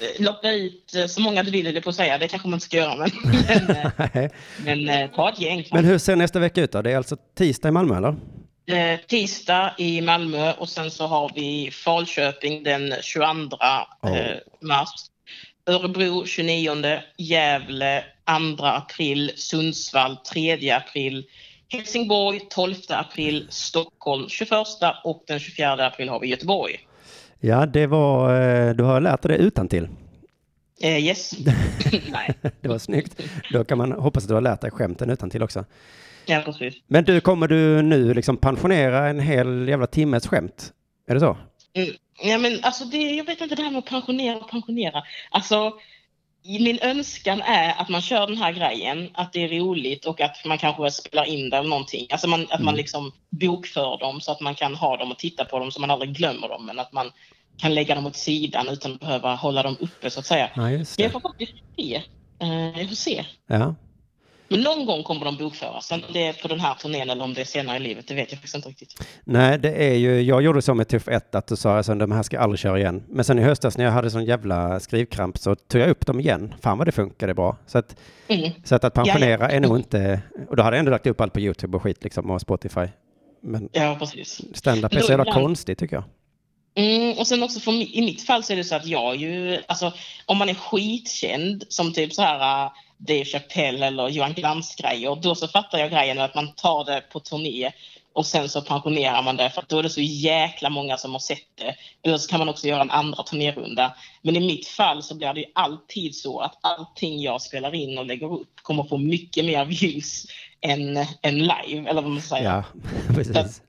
Eh, Locka ut eh, så många du vill, det på att säga. Det kanske man inte ska göra, men, [LAUGHS] men, eh, men ta ett gäng. Men hur ser nästa vecka ut då? Det är alltså tisdag i Malmö eller? Tisdag i Malmö och sen så har vi Falköping den 22 eh, mars. Örebro 29, Gävle 2 april, Sundsvall 3 april, Helsingborg 12 april, Stockholm 21 och den 24 april har vi Göteborg. Ja, det var, eh, du har lärt dig det utan till. Eh, yes. [LAUGHS] Nej. Det var snyggt. Då kan man hoppas att du har lärt dig skämten utan till också. Ja, precis. Men du, kommer du nu liksom pensionera en hel jävla timmes skämt? Är det så? Mm. Ja, men alltså det, jag vet inte det här med att pensionera och pensionera. Alltså, min önskan är att man kör den här grejen, att det är roligt och att man kanske spelar in det eller någonting. Alltså man, att man Mm. liksom bokför dem så att man kan ha dem och titta på dem så man aldrig glömmer dem. Men att man kan lägga dem åt sidan utan att behöva hålla dem uppe så att säga. Ja, just Jag det. får faktiskt se. Eh, Jag får se. Ja. Men någon gång kommer de bokföras. Om det är på den här turnén eller om det är senare i livet, det vet jag faktiskt inte riktigt. Nej, det är ju, jag gjorde så med Tuff 1 att du sa alltså, de här ska jag aldrig köra igen. Men sen i höstas när jag hade sån jävla skrivkramp så tog jag upp dem igen. Fan vad det funkade bra. Så att, Mm. så att, att pensionera Ja, ja. är nog inte, och då hade jag ändå lagt upp allt på YouTube och skit liksom och Spotify. Men Ja, precis. stand-up är så jävla konstigt tycker jag. Mm, och sen också för, i mitt fall så är det så att jag ju, alltså om man är skitkänd som typ så här uh, Dave Chappelle eller Johan Glans-grejer, då så fattar jag grejen att man tar det på turné och sen så pensionerar man det för att då är det så jäkla många som har sett det. Eller så kan man också göra en andra turnérunda. Men i mitt fall så blir det ju alltid så att allting jag spelar in och lägger upp kommer få mycket mer views än, än live, eller vad man säger. Ja, [LAUGHS] precis.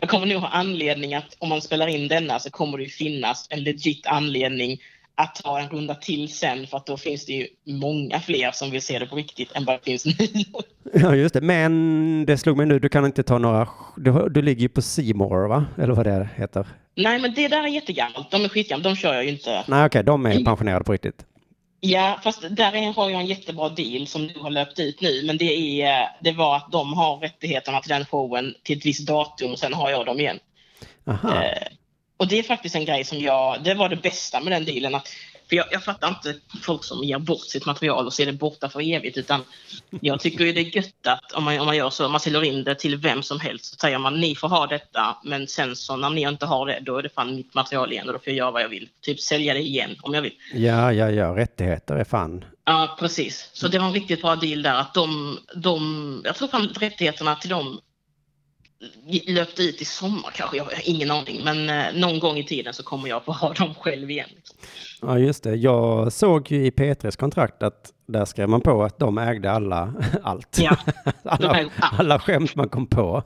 Jag kommer nog ha anledning att om man spelar in denna så kommer det ju finnas en legit anledning att ta en runda till sen för att då finns det ju många fler som vill se det på riktigt än vad det finns nu. [LAUGHS] Ja, just det. Men det slog mig nu, du kan inte ta några, du, du ligger ju på Seymour va? Eller vad det heter. Nej men det där är jättegammalt, de är skitgamla, de kör jag ju inte. Nej, okej, de är pensionerade på riktigt. Ja, fast där är, har jag en jättebra deal som du har löpt ut nu. Men det, är, det var att de har rättigheterna till den showen till ett visst datum och sen har jag dem igen. Aha. Eh, och det är faktiskt en grej som jag, det var det bästa med den dealen. Att, för jag, jag fattar inte folk som ger bort sitt material och ser det borta för evigt. Utan jag tycker ju det är gött att om man, om man gör så, man säljer in det till vem som helst. Så säger man ni får ha detta men sen så när ni inte har det då är det fan mitt material igen och då får jag göra vad jag vill. Typ sälja det igen om jag vill. Ja, ja, ja, rättigheter är fan. Ja, precis. Så det var en riktigt bra deal där. Att de, de, jag tror fan rättigheterna till dem löpte ut i sommar kanske. Jag har ingen aning. Men eh, någon gång i tiden så kommer jag få ha [LAUGHS] dem själv igen. Ja, just det. Jag såg ju i P3s kontrakt att där skrev man på att de ägde alla, [LAUGHS] allt. Ja, [LAUGHS] alla, alla skämt man kom på.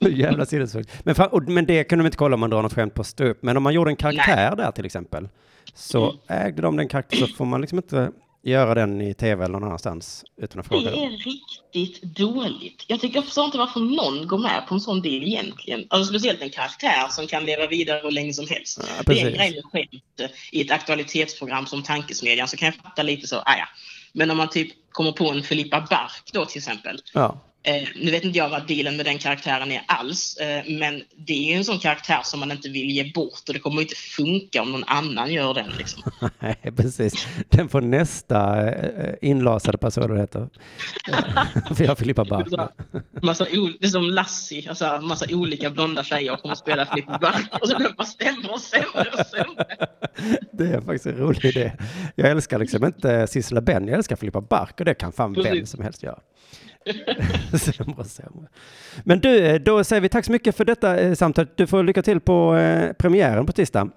Jävla sinnessjukt. Men, fan- och- men det kunde de inte kolla om man drar något skämt på stå upp. Men om man gjorde en karaktär där till exempel, så Mm. ägde de den karaktären, så får man liksom inte göra den i tv eller någon annanstans utan att fråga. Det är riktigt dåligt. Jag, tycker, jag förstår inte varför någon går med på en sån deal egentligen. Alltså speciellt en karaktär som kan leva vidare hur länge som helst. det är en grej med skämt i ett aktualitetsprogram som Tankesmedjan så kan jag fatta lite så, ah, ja. Men om man typ kommer på en Filippa Bark då till exempel. Ja. Eh, nu vet inte jag vad dealen med den karaktären är alls. Eh, men det är ju en sån karaktär som man inte vill ge bort och det kommer inte funka om någon annan gör den. Liksom. [LAUGHS] Nej, precis. Den får nästa eh, inlasade person, vad det heter. Eh, [LAUGHS] För jag Filippa Bark. Massa det är som Lassie, alltså massa olika blonda tjejer kommer att spela Filippa Bark och så bara sämre och sämre och sämre. [LAUGHS] Det är faktiskt en rolig idé. Jag älskar liksom inte Sissela Benn, jag älskar Filippa Bark och det kan fan vem Precis. som helst göra. [LAUGHS] sämre sämre. Men du, eh, då säger vi tack så mycket för detta eh, samtal. Du får lycka till på eh, premiären på tisdag.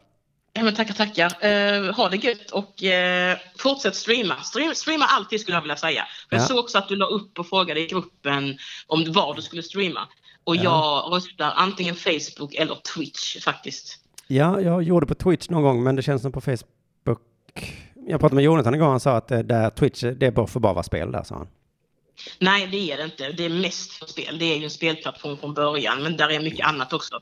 Ja, men tackar, tackar. Eh, ha det gött och eh, fortsätt streama. Stream, streama alltid skulle jag vilja säga. För Jag Ja. såg också att du la upp och frågade i gruppen om var du skulle streama. Och Ja. jag röstar antingen Facebook eller Twitch faktiskt. Ja, jag gjorde på Twitch någon gång, men det känns som på Facebook. Jag pratade med Jonathan igår, han sa att eh, där Twitch, det bör få bara vara spel där, sa han. Nej, det är det inte. Det är mest för spel. Det är ju en spelplattform från början, men där är mycket annat också.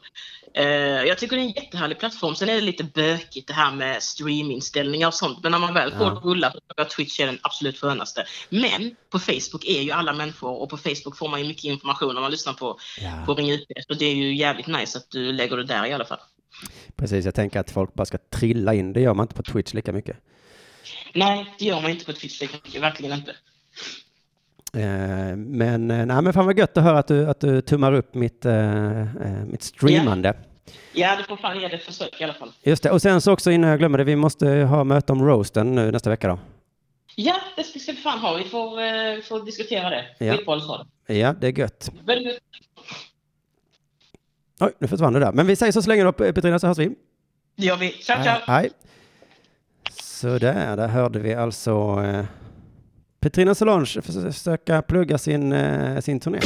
Eh, jag tycker det är en jättehärlig plattform. Sen är det lite bökigt det här med streaminställningar och sånt. Men när man väl får Ja. det rullat så jag Twitch är den absolut skönaste. Men på Facebook är ju alla människor och på Facebook får man ju mycket information om man lyssnar på, Ja. på Ring UP. Så det är ju jävligt nice att du lägger det där i alla fall. Precis, jag tänker att folk bara ska trilla in. Det gör man inte på Twitch lika mycket. Nej, det gör man inte på Twitch lika mycket. Verkligen inte. Eh, Men, eh, nej, men fan vad gött att höra att du, att du tummar upp mitt, eh, mitt streamande. Ja, du får fan ge det ett försök i alla fall. Just det, och sen så också innan jag glömmer det, vi måste ha möte om roasten nu nästa vecka då. Ja, det ska vi fan ha. Vi får, eh, får diskutera det. Ja. Du. Ja, det är gött. Väldigt. Oj, nu försvann det där. Men vi säger så så länge då, Petrina, så hörs vi. Det gör vi. Ciao, ciao! Hej. Så där, där hörde vi alltså eh, Petrina Solange försöka plugga sin, eh, sin turné. [LAUGHS]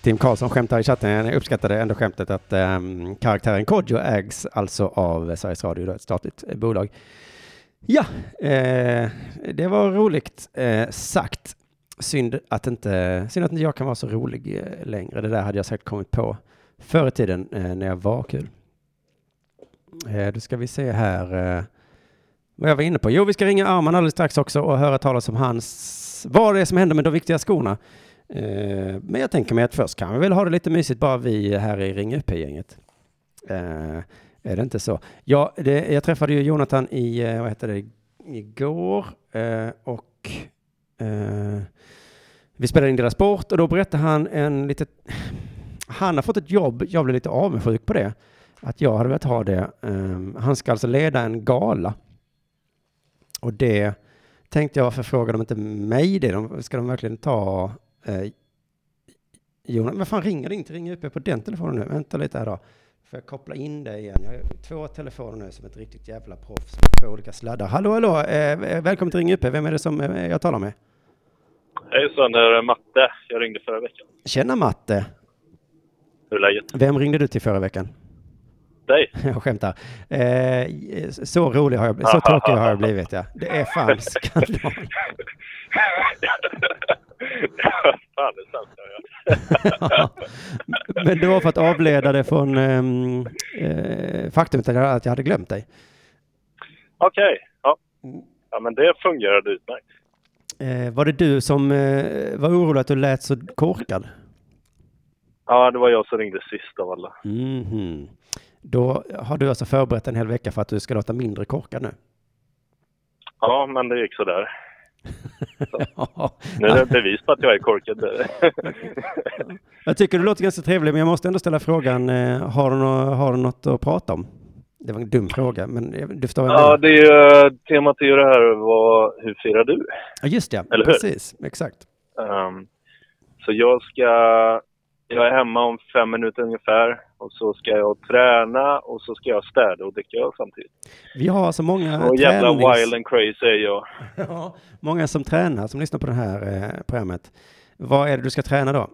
Tim Karlsson skämtar i chatten, jag uppskattade ändå skämtet att um, karaktären Kodjo ägs alltså av Sveriges Radio, ett statligt eh, bolag. Ja, eh, det var roligt eh, sagt. Synd att, inte, synd att inte jag kan vara så rolig eh, längre. Det där hade jag säkert kommit på förr i tiden eh, när jag var kul. Eh, då ska vi se här eh, vad jag var inne på. Jo, vi ska ringa Arman alldeles strax också och höra talas om hans, vad det är som händer med de viktiga skorna. Eh, men jag tänker mig att först kan vi väl ha det lite mysigt bara vi här i Ring UP-gänget. Eh, är det inte så? Ja, det, jag träffade ju Jonathan i, eh, vad heter det, igår och vi spelade in deras sport och då berättade han en lite, han har fått ett jobb, jag blev lite avundsjuk på det, att jag hade velat ha det. Um, han ska alltså leda en gala. Och det tänkte jag, varför frågar de inte mig det? De, ska de verkligen ta eh, Jonas? Men fan ringer det inte? Ringer upp på den telefonen nu? Vänta lite här då. Får jag koppla in det igen? Jag har två telefoner nu som ett riktigt jävla proffs med två olika sladdar. Hallå, hallå! Eh, välkommen till Ring UP. Vem är det som eh, jag talar med? Hejsan, det är Matte. Jag ringde förra veckan. Tjena Matte! Hur är läget? Vem ringde du till förra veckan? Dig? [LAUGHS] Jag skämtar. Eh, så rolig har jag blivit. Så tråkig har jag blivit, ja. Det är fan [LAUGHS] skandal. [LAUGHS] Fan, det är sant. Ja. Men det var för att avleda det från ehm, eh, faktumet att jag hade glömt dig. Okej, ja. Ja, men det fungerade utmärkt. Eh, var det du som eh, var orolig att du lät så korkad? Ja, det var jag som ringde sist av alla. Mhm. Då har du alltså förberett en hel vecka för att du ska låta mindre korkad nu? Ja, men det gick sådär. Så. [LAUGHS] Nu är det bevis på att jag är korkad. [LAUGHS] Jag tycker du låter ganska trevlig, men jag måste ändå ställa frågan, eh, har du, nå- har du något att prata om? Det var en dum fråga, men du förstår vad jag Ja, det är ju, temat är ju det här, vad, hur firar du? Ja, just det. Eller hur? Precis, exakt. Ehm, så jag ska, jag är hemma om fem minuter ungefär och så ska jag träna och så ska jag städa och dricka öl samtidigt. Vi har alltså många Och jävla tränings- wild and crazy är jag. [LAUGHS] Ja, många som tränar, som lyssnar på det här eh, programmet. Vad är det du ska träna då?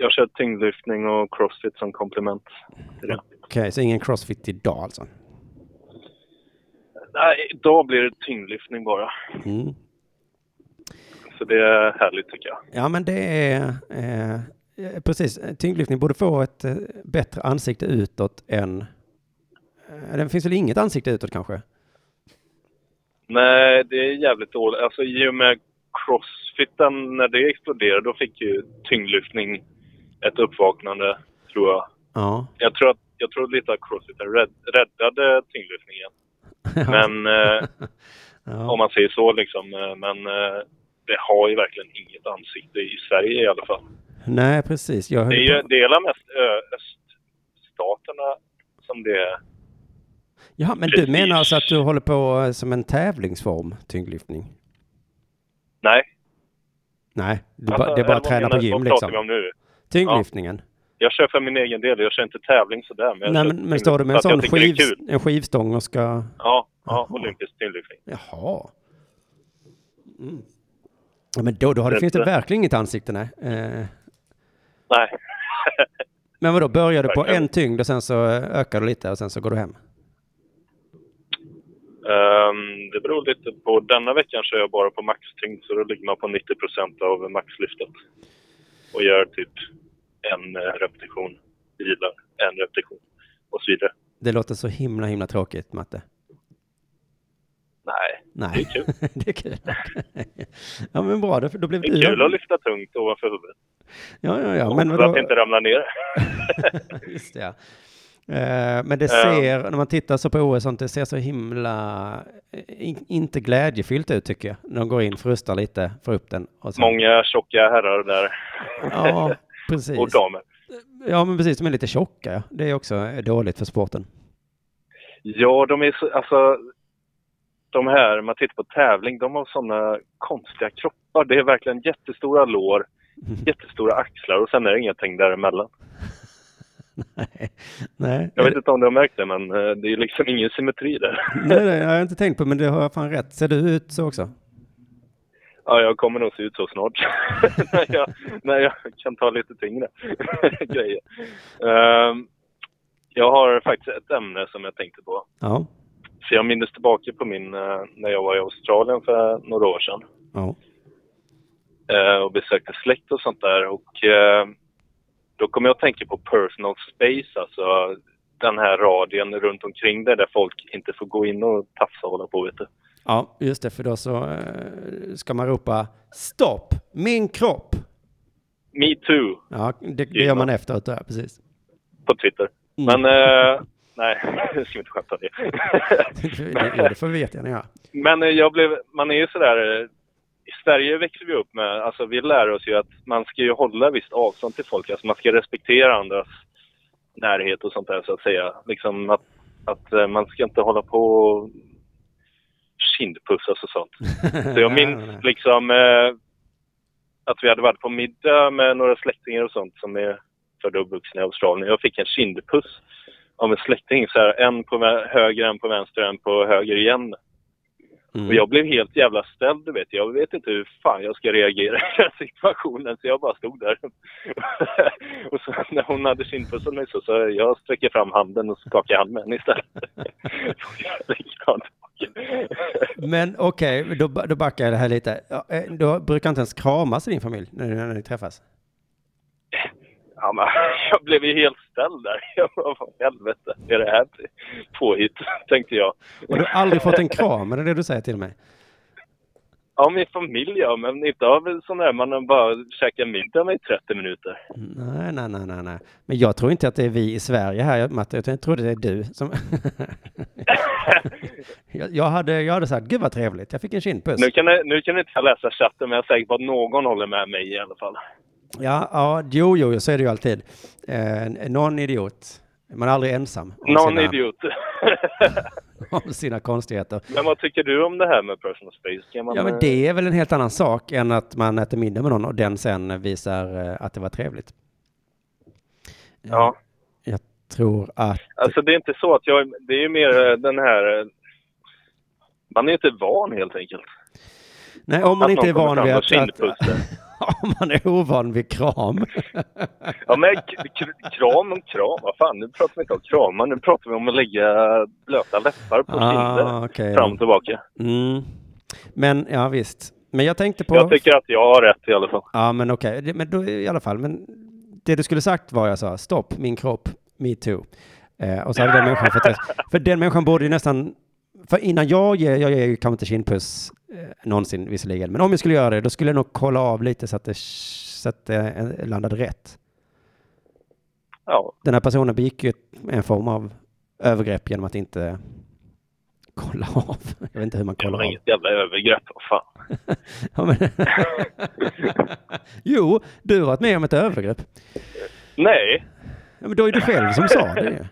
Jag kör tyngdlyftning och crossfit som komplement till det. Okej, så ingen crossfit idag alltså? Nej, idag blir det tyngdlyftning bara. Mm. Så det är härligt tycker jag. Ja, men det är eh, precis. Tyngdlyftning borde få ett eh, bättre ansikte utåt än... Eh, det finns väl inget ansikte utåt kanske? Nej, det är jävligt dåligt. Alltså i och med crossfiten, när det exploderade, då fick ju tyngdlyftning ett uppvaknande, tror jag. Ja. Jag tror, att, jag tror lite att crossfiten rädd, räddade tyngdlyftningen. [LAUGHS] Men eh, [LAUGHS] Ja. om man säger så liksom. eh, Men eh, det har ju verkligen inget ansikte i Sverige i alla fall. Nej, precis. Jag Det är ju på... det är mest öststaterna som det är. Ja, men du menar alltså att du håller på eh, som en tävlingsform, tyngdlyftning? Nej. Nej, det, Alltså, bara, det är bara att träna på gym liksom. nu? Tyngdlyftningen? Jag kör för min egen del. Jag kör inte tävling sådär. Men Nej, men, men står du med en sån skiv, en skivstång och ska... Ja, ja olympisk tyngdlyftning. Jaha. Mm. Ja, men då, då har det, finns det eh. verkligen inget ansikte, nej. Eh, Nej. [LAUGHS] men vadå, börjar du på en tyngd och sen så ökar du lite och sen så går du hem? Ehm, det beror lite på. Denna veckan kör jag bara på maxtyngd så då ligger man på 90 procent av maxlyftet. Och gör typ en eh, repetition, vilar en repetition och så vidare. Det låter så himla, himla tråkigt, Matte. Nej, Nej. det är kul. [LAUGHS] det är kul. [LAUGHS] ja, men bra, då, då blev Det du... är kul att lyfta tungt ovanför huvudet. Ja, ja, ja. Men vadå? att inte ramla ner. [LAUGHS] Just det, ja. Eh, Men det Ja. ser, när man tittar så på OS, det ser så himla, eh, in, inte glädjefyllt ut tycker jag. De går in, frustar lite, får upp den. Och sen, Många tjocka herrar där. Ja, precis. [LAUGHS] och damer. Ja, men precis, de är lite tjocka. Ja. Det är också eh, dåligt för sporten. Ja, de är så, alltså de här, man tittar på tävling, de har sådana konstiga kroppar. Det är verkligen jättestora lår, [LAUGHS] jättestora axlar och sen är det ingenting däremellan. Nej, Jag vet inte om du har märkt det, men eh, det är liksom ingen symmetri där. nej, jag har inte tänkt på, men det har jag fan rätt. Ser du ut så också? Ja, jag kommer nog se ut så snart. [LAUGHS] när, jag, när jag kan ta lite tyngre [LAUGHS] grejer. Ehm, jag har faktiskt ett ämne som jag tänkte på. Ja. Så jag minns tillbaka på min, eh, när jag var i Australien för några år sedan. Ja. eh, och besökte släkt och sånt där. Och eh, då kom jag att tänka på personal space, alltså den här radien runt omkring det där folk inte får gå in och tafsa och hålla på, vet du. Ja, just det, för då så eh, ska man ropa stopp, min kropp. Me too, Ja, det, det gör man efteråt, ja, precis. på Twitter. Mm. Men, eh, nej, [LAUGHS] jag ska inte skämta det. [LAUGHS] det, det får vi jättegärna göra. Men eh, jag blev, man är ju sådär, eh, i Sverige växer vi upp med, alltså vi lär oss ju att man ska ju hålla visst avstånd till folk, alltså man ska respektera andras närhet och sånt där så att säga. Liksom att, att eh, man ska inte hålla på och kindpussas och sånt. [LAUGHS] Så jag minns liksom eh, att vi hade varit på middag med några släktingar och sånt som är födda och uppvuxna i Australien. Jag fick en kindpuss av en släkting, så här, en på höger, en på vänster, en på höger igen. Mm. Och jag blev helt jävla ställd, du vet. Jag vet inte hur fan jag ska reagera i den situationen, så jag bara stod där. [LAUGHS] och så när hon hade kindpussat mig så, så jag sträcker fram handen och skakar hand med henne istället. [LAUGHS] Men okej, då, ba- då backar jag det här lite. Eh, Då brukar inte ens kramas i din familj när, när ni träffas? Ja, men, [LAUGHS] jag blev ju helt ställd där. [LAUGHS] Jag bara, vad helvete är det här påhitt, [LAUGHS] tänkte jag. Och du har aldrig fått en kram, är det det du säger till mig? Ja, min familj ja, men inte av sån där man bara käkar middag med i 30 minuter. Nej, nej, nej, nej, nej. Men jag tror inte att det är vi i Sverige här, Matte, jag tror det är du som... jag, jag, hade, jag hade sagt, gud vad trevligt, jag fick en kindpuss. Nu kan, jag, nu kan jag inte läsa chatten, men jag är säker på att någon håller med mig i alla fall. Ja, ja, jo, jo, så är det ju alltid. Eh, någon idiot. Man är aldrig ensam. Någon sina, idiot. [LAUGHS] Om sina konstigheter. men vad tycker du om det här med personal space? Kan man, Ja, men det är väl en helt annan sak än att man äter middag med någon och den sen visar eh, att det var trevligt. Ja. Jag tror att... Alltså det är inte så att jag, det är ju mer eh, den här, eh, man är inte van helt enkelt. Nej, om man Att inte är van vid att... [LAUGHS] om man är ovan vid kram. Ja men kram och kram, vad fan nu pratar vi inte om kramar, nu pratar vi om att lägga blöta läppar på Ah, okej. fram och tillbaka. Mm. Men ja, visst. Men jag tänkte på... Jag tycker att jag har rätt i alla fall. Ja, men okej. Det- Men då i alla fall. Men det du skulle sagt var jag sa, stopp, min kropp, me too. Eh, och så hade den människan fått. För den människan borde ju nästan... För innan jag ger, jag ger ju kanske inte kindpuss eh, någonsin visserligen, men om jag skulle göra det, då skulle jag nog kolla av lite så att det, så att det eh, landade rätt. Ja. Den här personen begick ju en form av övergrepp genom att inte kolla av. [LAUGHS] Jag vet inte hur man Det kollar var av. inget jävla övergrepp, vad fan. [LAUGHS] Ja, men... [LAUGHS] jo, du har varit med om ett övergrepp. Nej. Ja, men då är det själv som sa det.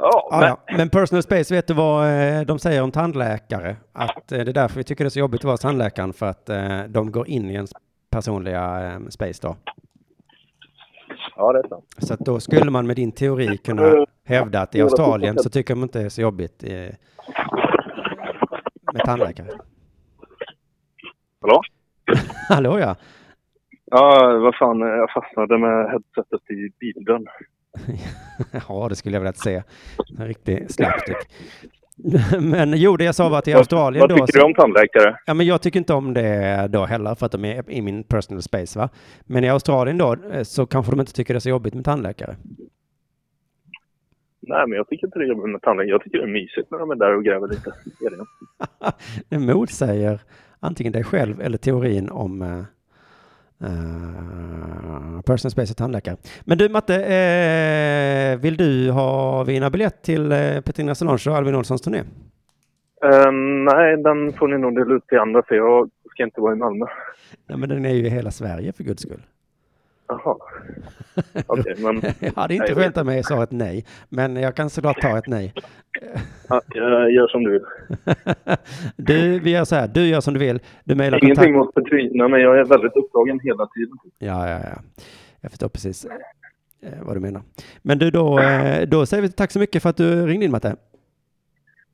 Ja, men, ja. Men personal space, vet du vad eh, de säger om tandläkare? Att eh, det är därför vi tycker det är så jobbigt att vara tandläkaren, för att eh, de går in i ens personliga space då. ja det är sant. Så att då skulle man med din teori kunna hävda att i Australien så tycker de inte det är så jobbigt med tandläkare. Hallå? [LAUGHS] Hallå ja. Ja, vad fan, jag fastnade med headsetet i bilen. Ja, det skulle jag vilja se. En riktig slapstick. Men jo, det jag sa var att i Australien Vad då... tycker så- du om tandläkare? Ja, men jag tycker inte om det då heller för att de är i min personal space, va? Men i Australien då eh, så kanske de inte tycker det är så jobbigt med tandläkare. Nej, men jag tycker inte det är jobbigt med tandläkare. Jag tycker det är mysigt när de är där och gräver lite. [LAUGHS] Det motsäger antingen dig själv eller teorin om uh, uh, personal space och tandläkare. Men du Matte, eh, vill du ha vinna biljett till uh, Petrina Solange och Albin Olssons turné? Eh, nej, den får ni nog dela ut till andra för jag ska inte vara i Malmö. Nej, men den är ju i hela Sverige för guds skull. Jaha. Okej, men... [LAUGHS] Jag hade inte jag förväntat mig sa ett nej, men jag kan såklart ta ett nej. Ja, jag gör som du vill. [LAUGHS] Du, vi gör så här, du gör som du vill. Du mejlar Ingenting kontakt... mot Petrina, men jag är väldigt upptagen hela tiden. Ja, ja, ja. Jag förstår precis eh, vad du menar. Men du, då, eh, då säger vi tack så mycket för att du ringde in Matte.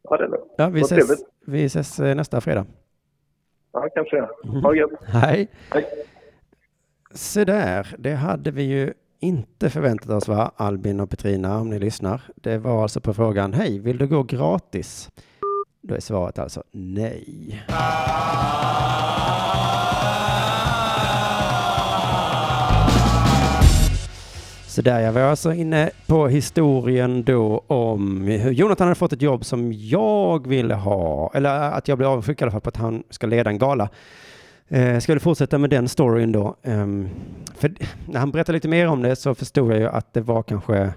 Ja, det är lugnt. Ja, vi ses, vi ses eh, nästa fredag. Ja, kanske jag. Mhm. Ha det gött. Hej. Hej. Så där, det hade vi ju inte förväntat oss va, Albin och Petrina, om ni lyssnar. Det var alltså på frågan, hej, vill du gå gratis? Då är svaret alltså nej. Så där jag var alltså inne på historien då om hur Jonathan hade fått ett jobb som jag ville ha, eller att jag blev avundsjuk i alla fall på att han ska leda en gala. Eh, ska vi fortsätta med den storyn då? Ehm, för när han berättade lite mer om det så förstod jag ju att det var kanske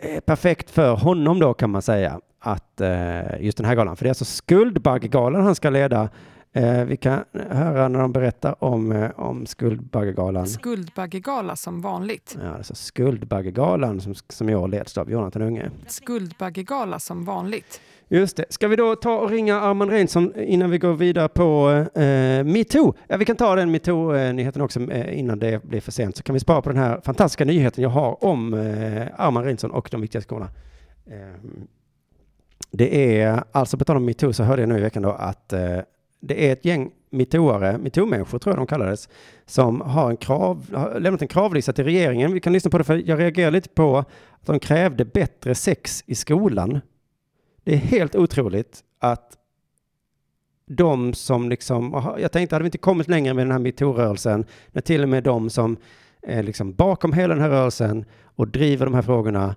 eh, perfekt för honom då kan man säga att eh, just den här galan, för det är alltså Skuldbaggegalan han ska leda. Eh, vi kan höra när de berättar om, eh, om Skuldbaggegalan. Skuldbaggegala som vanligt. Ja, alltså Skuldbaggegalan som, som jag leds av Jonathan Unge. Skuldbaggegala som vanligt. Just det. Ska vi då ta och ringa Armand Reinsson innan vi går vidare på eh, metoo? Ja, vi kan ta den metoo-nyheten också eh, innan det blir för sent. Så kan vi spara på den här fantastiska nyheten jag har om eh, Armand Reinsson och de viktiga skolorna. Eh, det är, alltså på tal om metoo så hörde jag nu i veckan då att eh, det är ett gäng metooare, metoo-människor tror jag de kallades, som har, en krav, har lämnat en kravlista till regeringen. Vi kan lyssna på det för jag reagerar lite på att de krävde bättre sex i skolan. Det är helt otroligt att de som liksom, jag tänkte, hade vi inte kommit längre med den här metoo-rörelsen, när till och med de som är liksom bakom hela den här rörelsen och driver de här frågorna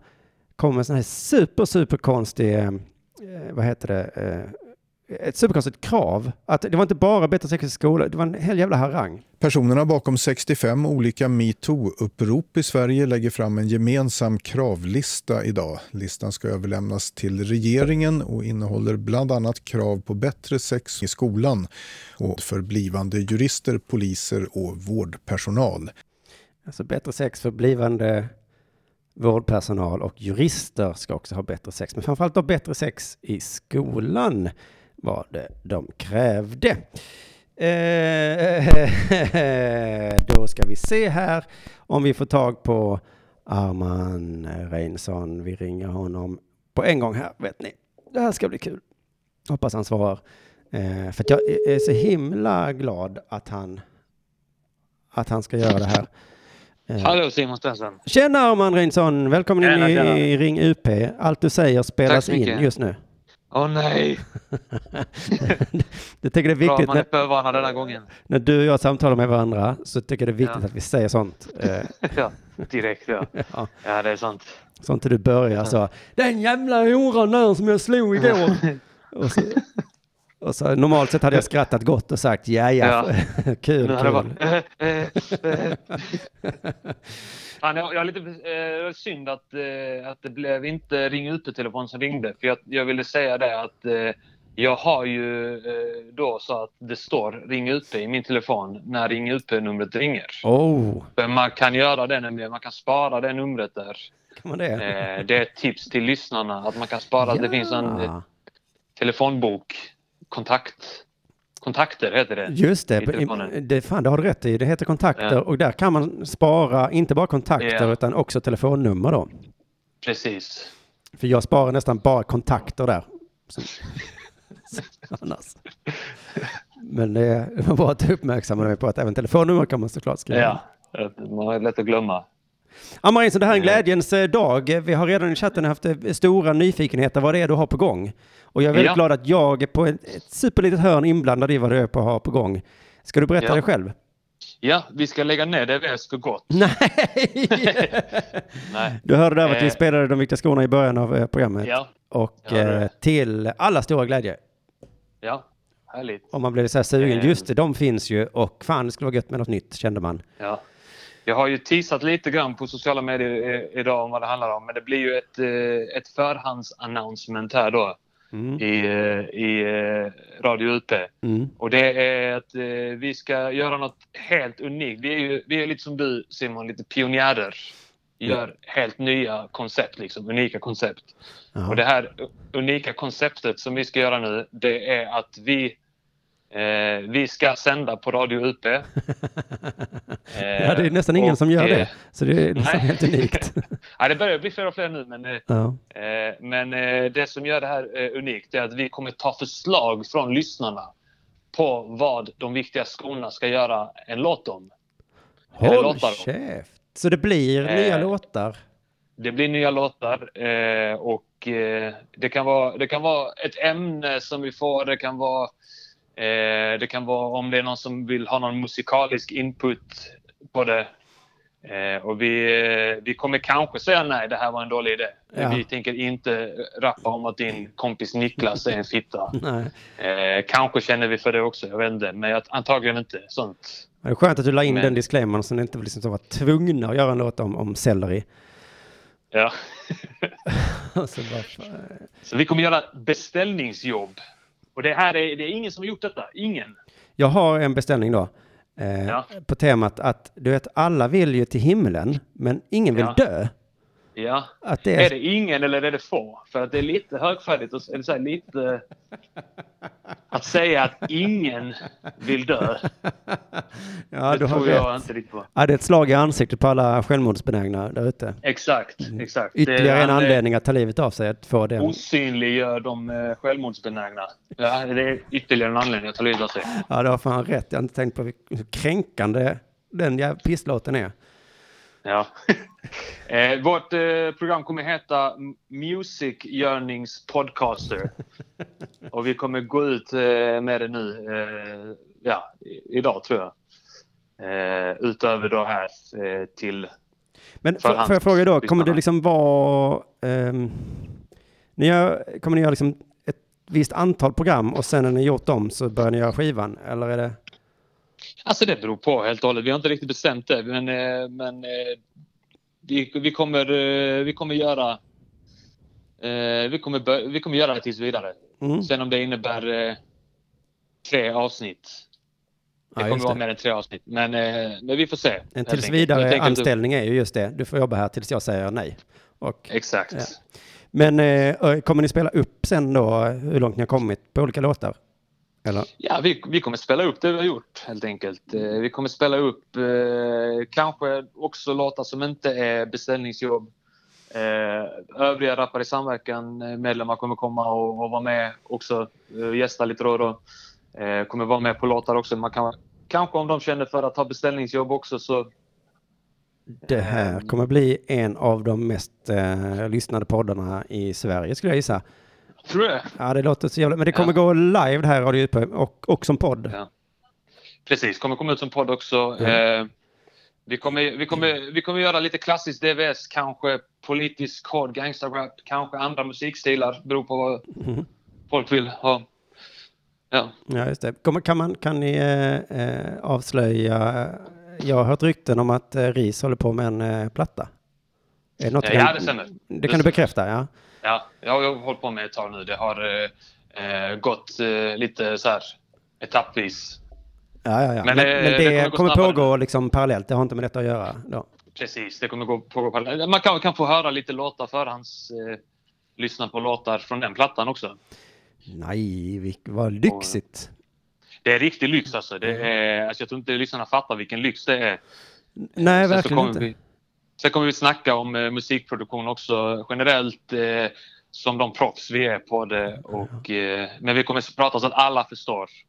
kommer med sån här super, super konstig, eh, eh, vad heter det, eh, ett superkonstigt krav. Att det var inte bara bättre sex i skolan, det var en hel jävla harang. Personerna bakom 65 olika metoo-upprop i Sverige lägger fram en gemensam kravlista idag. Listan ska överlämnas till regeringen och innehåller bland annat krav på bättre sex i skolan och för blivande jurister, poliser och vårdpersonal. Alltså bättre sex för blivande vårdpersonal och jurister ska också ha bättre sex. Men framförallt ha bättre sex i skolan var det de krävde. Eh, [LAUGHS] då ska vi se här om vi får tag på Arman Reinsson. Vi ringer honom på en gång här, vet ni. Det här ska bli kul. Hoppas han svarar. Eh, för jag är så himla glad att han, att han ska göra det här. Eh, Hallå Simon Stensen. Tjena Arman Reinsson, välkommen Tjena, in i tjena. Ring UP. Allt du säger spelas in just nu. Åh nej. [LAUGHS] Jag tycker det är Bra, viktigt man är förvarnad denna gången. när du och jag samtalar med varandra så tycker jag det är viktigt Ja. att vi säger sånt. Eh, [LAUGHS] ja, direkt ja. [LAUGHS] Ja. Ja, det är sant. så inte du börjar så. Den jävla horan där som jag slog igår. och så, och så, normalt sett hade jag skrattat gott och sagt ja ja, kul kul. Fan, jag, jag är lite eh, synd att, eh, att det blev inte Ring UP-telefon som ringde. För jag, jag ville säga det att eh, jag har ju eh, då så att det står Ring UP i min telefon när Ring UP-numret ringer. Oh, För man kan göra det nämligen. Man kan spara det numret där. kan man det? Eh, det är ett tips till lyssnarna att man kan spara. Det finns en eh, telefonbok. Kontakt. Kontakter heter det. Just det, det, fan det har du rätt i. Det heter kontakter Ja. och där kan man spara inte bara kontakter Ja. utan också telefonnummer då. Precis. För jag sparar nästan bara kontakter där. Så, [LAUGHS] annars. Men det var bra att du uppmärksammade mig på att även telefonnummer kan man såklart skriva. Ja, man är lätt att glömma. Amarin, det här är en glädjens eh, dag. Vi har redan i chatten haft eh, stora nyfikenheter vad det är du har på gång. Och jag är väldigt Ja. glad att jag på ett, ett superlitet hörn inblandad i vad du är på att ha på gång. Ska du berätta Ja. det själv? Ja, vi ska lägga ner DVS för gott. [LAUGHS] Nej! [LAUGHS] Nej. Du hörde där att vi Eh, spelade de viktiga skorna i början av programmet. Ja. Och Ja, det till alla stora glädje. Ja, härligt. Om man blev så här sugen. Just det, de finns ju och fan det skulle vara gött med något nytt kände man. Ja. Jag har ju teasat lite grann på sociala medier eh, idag om vad det handlar om. Men det blir ju ett, eh, ett förhandsannouncement här då. I, eh, i Radio UP. Mm. Och det är att vi ska göra något helt unikt. Vi är ju vi är lite som du Simon, lite pionjärer. Gör helt nya koncept, liksom, unika koncept. Ja. Och det här unika konceptet som vi ska göra nu, det är att vi eh, vi ska sända på Radio UP. [LAUGHS] Eh, Ja, det är nästan ingen och, som gör eh, det. Så det är [LAUGHS] nästan nej. helt unikt. [LAUGHS] ja, det börjar bli fler och fler nu, men, eh, Ja. eh, men eh, det som gör det här unikt är att vi kommer ta förslag från lyssnarna på vad de viktiga skorna ska göra en låt om. Håll käft. Så det blir nya låtar? Det blir nya låtar och det, kan vara, det kan vara ett ämne som vi får. Det kan vara, eh, det kan vara om det är någon som vill ha någon musikalisk input på det. Eh, och vi, eh, vi kommer kanske säga nej, det här var en dålig idé. Ja. Vi tänker inte rappa om att din kompis Niklas är en fitta. [LAUGHS] Eh, kanske känner vi för det också, jag vet inte. Men jag, antagligen inte. Sånt. Det är skönt att du la in Men- den disclaimern så ni inte liksom var tvungna att göra en låt om, om selleri. Ja. [LAUGHS] [LAUGHS] Så bara. Så vi kommer göra beställningsjobb. Och det här är, det är ingen som har gjort detta. Ingen. Jag har en beställning då. Eh, Ja. På temat att du vet, alla vill ju till himlen, men ingen vill Ja. dö. Ja. Att det är- är... det ingen eller är det få? För att det är lite högfärdigt och eller så här, lite... Att säga att ingen vill dö. [LAUGHS] Ja, det du tror jag rätt. inte riktigt på. Ja, det är ett slag i ansiktet på alla självmordsbenägna där ute. Exakt, exakt. Det är- Ytterligare en eh, anledning att ta livet av sig, att få den. Osynliggör de eh, självmordsbenägna. Ja, det är ytterligare en anledning att ta livet av sig. Ja, du har fan rätt. Jag har inte tänkt på hur kränkande den pisslåten är. Ja. [LAUGHS] eh, vårt eh, program kommer heta Music Yearnings Podcaster. [LAUGHS] Och vi kommer gå ut eh, med det nu, eh, ja, idag tror jag. Eh, utöver då här eh, till Men får, jag fråga då, kommer det liksom vara... Um, ni gör, kommer ni göra liksom ett visst antal program och sen när ni gjort dem så börjar ni göra skivan? Eller är det... Alltså det beror på helt och hållet. Vi har inte riktigt bestämt det. Men, eh, men eh, vi, vi, kommer, eh, vi kommer göra vi, kommer vi kommer göra det tills vidare. Mm. Sen om det innebär tre avsnitt. Det Ja, kommer just vara det. mer än tre avsnitt. Men, men vi får se. En tills vidare anställning är ju just det. Du får jobba här tills jag säger nej. Och, Exakt. ja. Men kommer ni spela upp sen då hur långt ni har kommit på olika låtar? Eller? Ja, vi, vi kommer spela upp det vi har gjort helt enkelt. Eh, Vi kommer spela upp eh, kanske också låtar som inte är beställningsjobb. Eh, övriga Rappare i samverkan eh, medlemmar kommer komma och, och vara med också, eh, gästa lite då och då. Eh, kommer vara med på låtar också. Man kan, kanske om de känner för att ha beställningsjobb också så Det här kommer bli en av de mest eh, lyssnade poddarna i Sverige skulle jag gissa. Tror jag. Ja, det låter så jävla... Men det kommer gå live det här Radio och, och som podd. Ja. Precis, kommer komma ut som podd också. Ja. Eh, vi, kommer, vi, kommer, vi kommer göra lite klassisk DVS, kanske politisk hård gangsterrap, kanske andra musikstilar, beror på vad Mhm. folk vill ha. Ja. Ja, just det. Kommer, kan, man, kan ni eh, eh, avslöja... Jag har hört rykten om att eh, RIS håller på med en eh, platta. Är det något Ja, du ja, det stämmer. Det, Det kan du stämmer. bekräfta, ja. Ja, jag har hållit på med ett tag nu. Det har eh, eh, gått eh, lite så här etappvis. Ja, ja, ja. Men, Men, men, eh, det, det kommer kommer pågå liksom parallellt. Det har inte med detta att göra. Då. Precis, det kommer gå pågå parallellt. Man kan, kan få höra lite låtar förhands. Eh, lyssna på låtar från den plattan också. Nej, vad lyxigt. Det är riktig lyx alltså. Det är, alltså jag tror inte lyssnarna fattar vilken lyx det är. Nej, Sen verkligen inte. Vi, sen kommer vi snacka om eh, musikproduktion också generellt. Eh, som de proffs vi är på det. Och, eh, men vi kommer att prata så att alla förstår. [LAUGHS]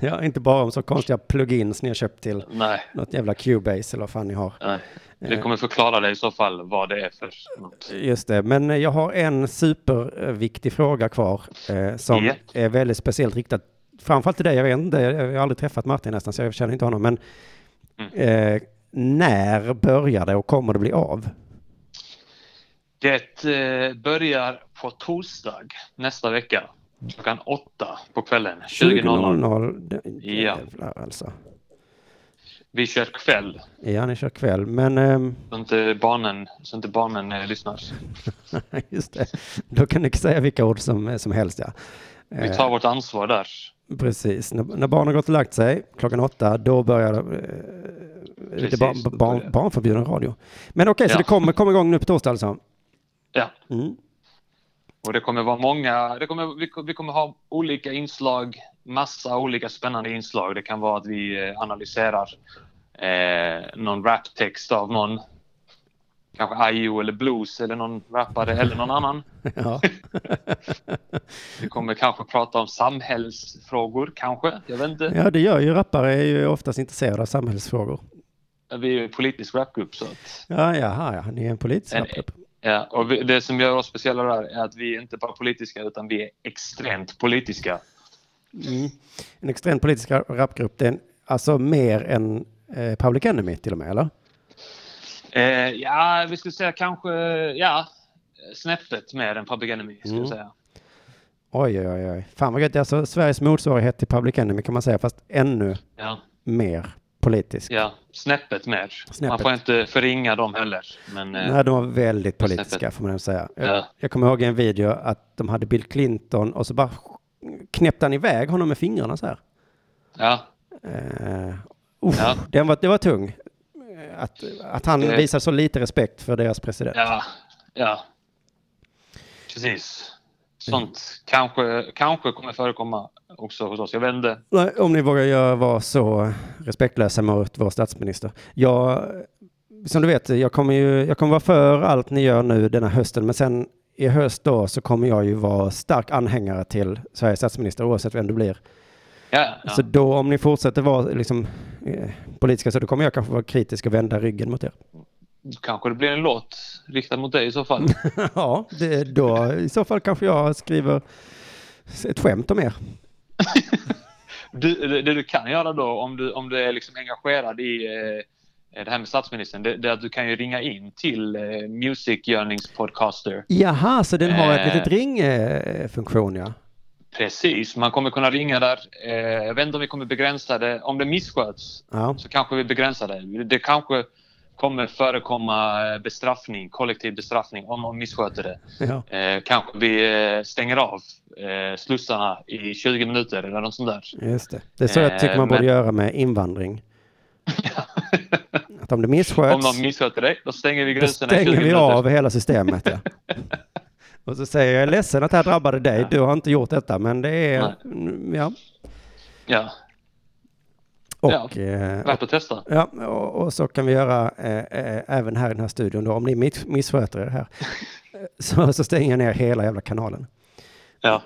Ja, inte bara om så konstiga plugins ni har köpt till Nej. något jävla Cubase eller vad fan ni har. Nej. Vi Eh. kommer förklara det i så fall vad det är för något. Just det, men eh, jag har en superviktig fråga kvar eh, som Ja. är väldigt speciellt riktad framförallt till dig. Jag vet inte, jag har aldrig träffat Martin nästan så jag känner inte honom. Men Mm. eh, när börjar det och kommer det bli av? Det eh, börjar på torsdag nästa vecka. Klockan åtta på kvällen. 20.00. 20.00. Det- Ja. Jävlar alltså. Vi kör kväll. Ja, ni kör kväll, men ehm, Så inte barnen, så inte barnen eh, lyssnar. [LAUGHS] just det. Då kan ni säga vilka ord som, som helst ja. Vi Eh, tar vårt ansvar där. Precis, när, när barnen gått och lagt sig klockan åtta, då börjar eh, det bar, bar, barnförbjuden radio. Men okej, så Ja. det kommer, kommer igång nu på torsdag alltså? Ja. Mm. Och det kommer vara många, det kommer, vi, vi kommer ha olika inslag, massa olika spännande inslag. Det kan vara att vi eh, analyserar eh, någon raptext av någon. Kanske IO eller Blues eller någon rappare eller någon annan. [LAUGHS] Ja. Vi kommer kanske prata om samhällsfrågor, kanske. Jag vet inte. ja, det gör ju rappare, är ju oftast intresserade av samhällsfrågor. Vi är ju en politisk rapgrupp så att... Ja, jaha, ja, ni är en politisk En- rapgrupp. Ja, och det som gör oss speciella där är att vi är inte bara politiska utan vi är extremt politiska. Mm. En extremt politisk ra- rapgrupp, det är en, alltså mer än eh, Public Enemy till och med, eller? Eh, ja, vi skulle säga kanske, ja, snäppet mer än Public Enemy skulle Mm. jag säga. Oj, oj, oj. Fan vad gött. Alltså Sveriges motsvarighet till Public Enemy kan man säga, fast ännu Ja. mer politisk. Ja, snäppet mer. Man Snäppet. får inte förringa dem heller. Men, eh, Nej, de var väldigt politiska snäppet. får man säga. Jag, Ja. jag kommer ihåg en video att de hade Bill Clinton och så bara knäppte han iväg honom med fingrarna så här. ja, Uh, uff, Ja. den var, det var tung. Eh, Att, att han Det- visar så lite respekt för deras president. ja, ja. Precis. Sånt kanske, kanske kommer förekomma också hos oss. Jag vet inte. Om ni vågar göra, vara så respektlösa mot vår statsminister. Jag, som du vet, jag kommer ju jag kommer vara för allt ni gör nu denna hösten, men sen i höst då så kommer jag ju vara stark anhängare till Sveriges statsminister oavsett vem det blir. Ja, ja. Så då om ni fortsätter vara liksom, eh, politiska så då kommer jag kanske vara kritisk och vända ryggen mot er. Kanske det blir en låt riktad mot dig i så fall. [LAUGHS] ja, det, då i så fall kanske jag skriver ett skämt om er. [LAUGHS] Du, det, det du kan göra då om du, om du är liksom engagerad i eh, det här med statsministern, det, det är att du kan ju ringa in till eh, Music Yearnings Podcaster. Jaha, så den har ett Eh. litet ringfunktion ja. Precis, man kommer kunna ringa där. Eh, jag vet inte om vi kommer begränsa det. Om det missköts Ja. så kanske vi begränsar det. Det kanske kommer förekomma eh, bestraffning, kollektiv bestraffning om man missköter det. ja. Eh, kanske vi eh, stänger av eh, slussarna i 20 minuter eller något sånt där. Just det. Det är så jag tycker man Eh, borde men- göra med invandring. [LAUGHS] Att om det missköts, Om någon missköter dig, då stänger vi då gränserna i 20 stänger vi minuter. av hela systemet. Ja. [LAUGHS] Och så säger jag, jag är ledsen att det här drabbade dig, du har inte gjort detta, men det är, Nej. mm, ja. Ja, Och, Ja, eh, värt att testa. Ja, och, och så kan vi göra eh, eh, även här i den här studion då. Om ni miss, missköter er här [LAUGHS] så, så stänger jag ner hela jävla kanalen. Ja.